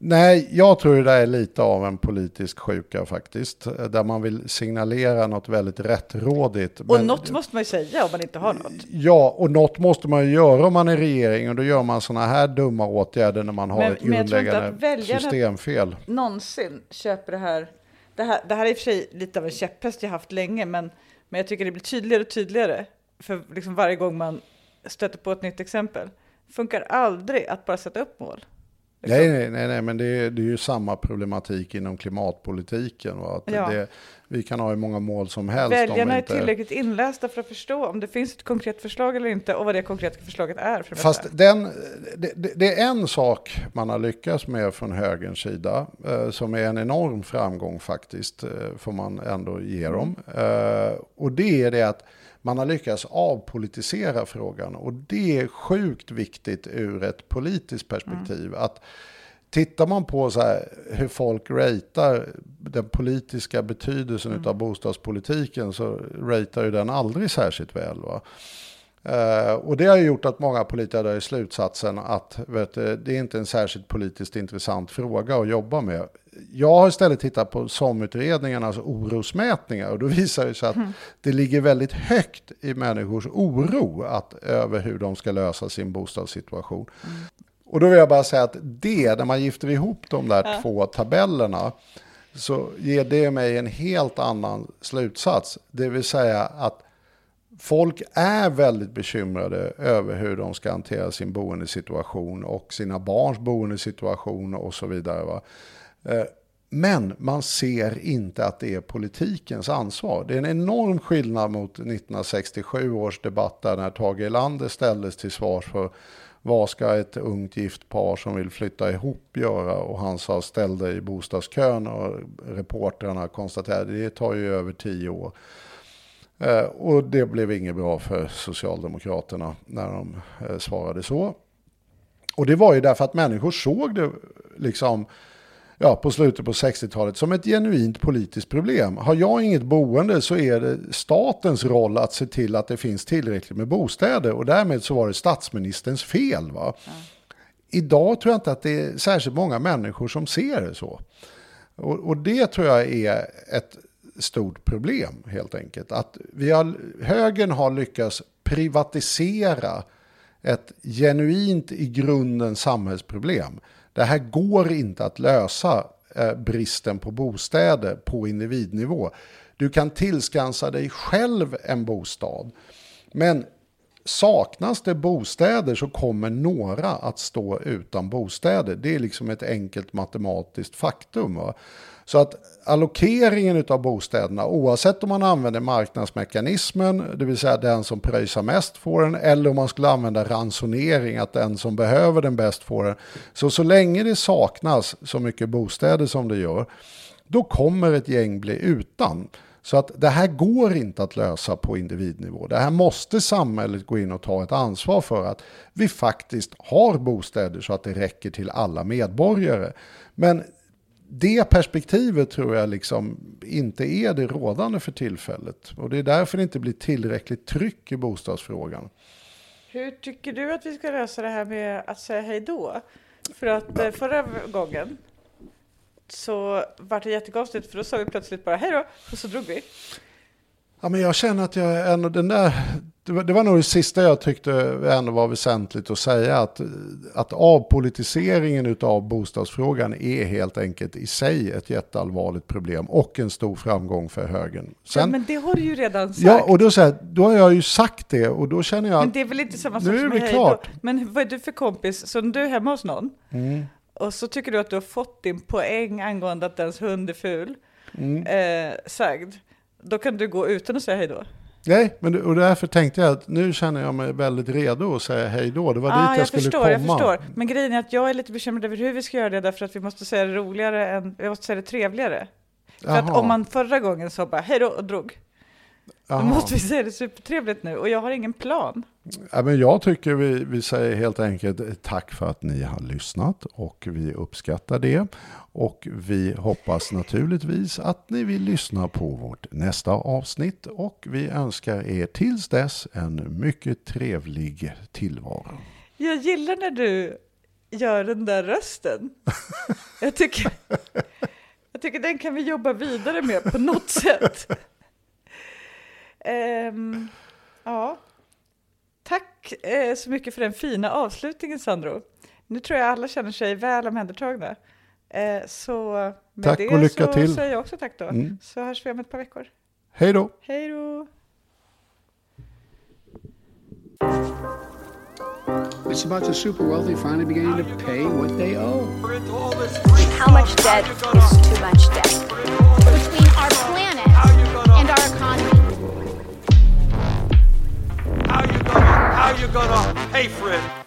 Nej, jag tror det är lite av en politisk sjuka faktiskt. Där man vill signalera något väldigt rättrådigt. Och men- något måste man ju säga om man inte har något. Ja, och något måste man ju göra om man är regering och då gör man sådana här dumma åtgärder när man har Men- ett men jag tror inte grundläggande att väljarna- systemfel. Någonsin köper det här. Det här, det här är i och för sig lite av en käpphäst jag haft länge, men, men jag tycker det blir tydligare och tydligare för liksom varje gång man stöter på ett nytt exempel. Funkar aldrig att bara sätta upp mål. Liksom. Nej, nej, nej, nej, men det är, det är ju samma problematik inom klimatpolitiken. Va? Att Ja. det, vi kan ha hur många mål som helst. Väljarna är inte... tillräckligt inlästa för att förstå om det finns ett konkret förslag eller inte och vad det konkreta förslaget är. För Fast den, det, det- det är en sak man har lyckats med från högerns sida eh, som är en enorm framgång faktiskt, eh, får man ändå ge dem. Eh, och det är det att man har lyckats avpolitisera frågan och det är sjukt viktigt ur ett politiskt perspektiv. Att Tittar man på så här, hur folk ratear den politiska betydelsen av bostadspolitiken så ratear ju den aldrig särskilt väl. Va? Eh, och det har gjort att många politiker drar i slutsatsen att du, det är inte en särskilt politiskt intressant fråga att jobba med. Jag har istället tittat på SOM-utredningarnas orosmätningar och då [laughs] visar det sig att det ligger väldigt högt i människors oro att, över hur de ska lösa sin bostadssituation. Och då vill jag bara säga att det, när man gifter ihop de där två tabellerna, så ger det mig en helt annan slutsats. Det vill säga att folk är väldigt bekymrade över hur de ska hantera sin boendesituation och sina barns boendesituation och så vidare. Va? Eh, men man ser inte att det är politikens ansvar. Det är en enorm skillnad mot 1967 års debatt där när Tage Erlander ställdes till svars för vad ska ett ungt gift par som vill flytta ihop göra? Och han sa ställ dig i bostadskön och reportrarna konstaterade det tar ju över tio år. Eh, och det blev inget bra för Socialdemokraterna när de eh, svarade så. Och det var ju därför att människor såg det liksom ja, på slutet på 60-talet som ett genuint politiskt problem. Har jag inget boende så är det statens roll att se till att det finns tillräckligt med bostäder och därmed så var det statsministerns fel. Va? Idag tror jag inte att det är särskilt många människor som ser det så. Och, och det tror jag är ett stort problem helt enkelt. Att vi har, högern har lyckats privatisera ett genuint i grunden samhällsproblem. Det här går inte att lösa eh, bristen på bostäder på individnivå. Du kan tillskansa dig själv en bostad. Men saknas det bostäder så kommer några att stå utan bostäder. Det är liksom ett enkelt matematiskt faktum. Va? Så att allokeringen av bostäderna, oavsett om man använder marknadsmekanismen, det vill säga den som pröjsar mest får den, eller om man skulle använda ransonering, att den som behöver den bäst får den. Så så länge det saknas så mycket bostäder som det gör, då kommer ett gäng bli utan. Så att det här går inte att lösa på individnivå. Det här måste samhället gå in och ta ett ansvar för att vi faktiskt har bostäder så att det räcker till alla medborgare. Men det perspektivet tror jag liksom inte är det rådande för tillfället. Och det är därför det inte blir tillräckligt tryck i bostadsfrågan. Hur tycker du att vi ska lösa det här med att säga hej då? För att eh, förra gången så var det jättekonstigt för då sa vi plötsligt bara hej då och så drog vi. Ja, men jag känner att jag ändå, den där, det var, det var nog det sista jag tyckte ändå var väsentligt att säga. Att, att avpolitiseringen av bostadsfrågan är helt enkelt i sig ett jätteallvarligt problem och en stor framgång för högern. ja, Sen, men det har du ju redan sagt. ja, och då, så här, då har jag ju sagt det och då känner jag Men det är väl inte samma Nu sak är som det hej klart. då. Men vad är du för kompis? Så när du är hemma hos någon Mm. och så tycker du att du har fått din poäng angående att ens hund är ful Mm. eh, sagd. Då kan du gå utan att säga hej då. Nej, men och därför tänkte jag att nu känner jag mig väldigt redo att säga hej då. Det var dit ah, jag, jag skulle förstår, komma. jag förstår. Men grejen är att jag är lite bekymrad över hur vi ska göra det därför att vi måste säga det roligare än, vi måste säga det trevligare. För att Jaha, om man förra gången sa bara hej då och drog, då jaha. måste vi säga det supertrevligt nu och jag har ingen plan. Ja, men jag tycker vi, vi säger helt enkelt tack för att ni har lyssnat och vi uppskattar det. Och vi hoppas naturligtvis att ni vill lyssna på vårt nästa avsnitt och vi önskar er tills dess en mycket trevlig tillvaro. Jag gillar när du gör den där rösten. Jag tycker, jag tycker den kan vi jobba vidare med på något sätt. Ehm, ja. Tack eh, så mycket för den fina avslutningen Sandro. Nu tror jag alla känner sig väl omhändertagna. Eh, så med Tack det och lycka så till. säger jag också tack då. Mm. Så hörs vi om ett par veckor. Hej då! Hej då! It's about the super wealthy finally beginning to pay what they owe. How much debt is too much debt? Between our planet and our economy. How you gonna pay for it?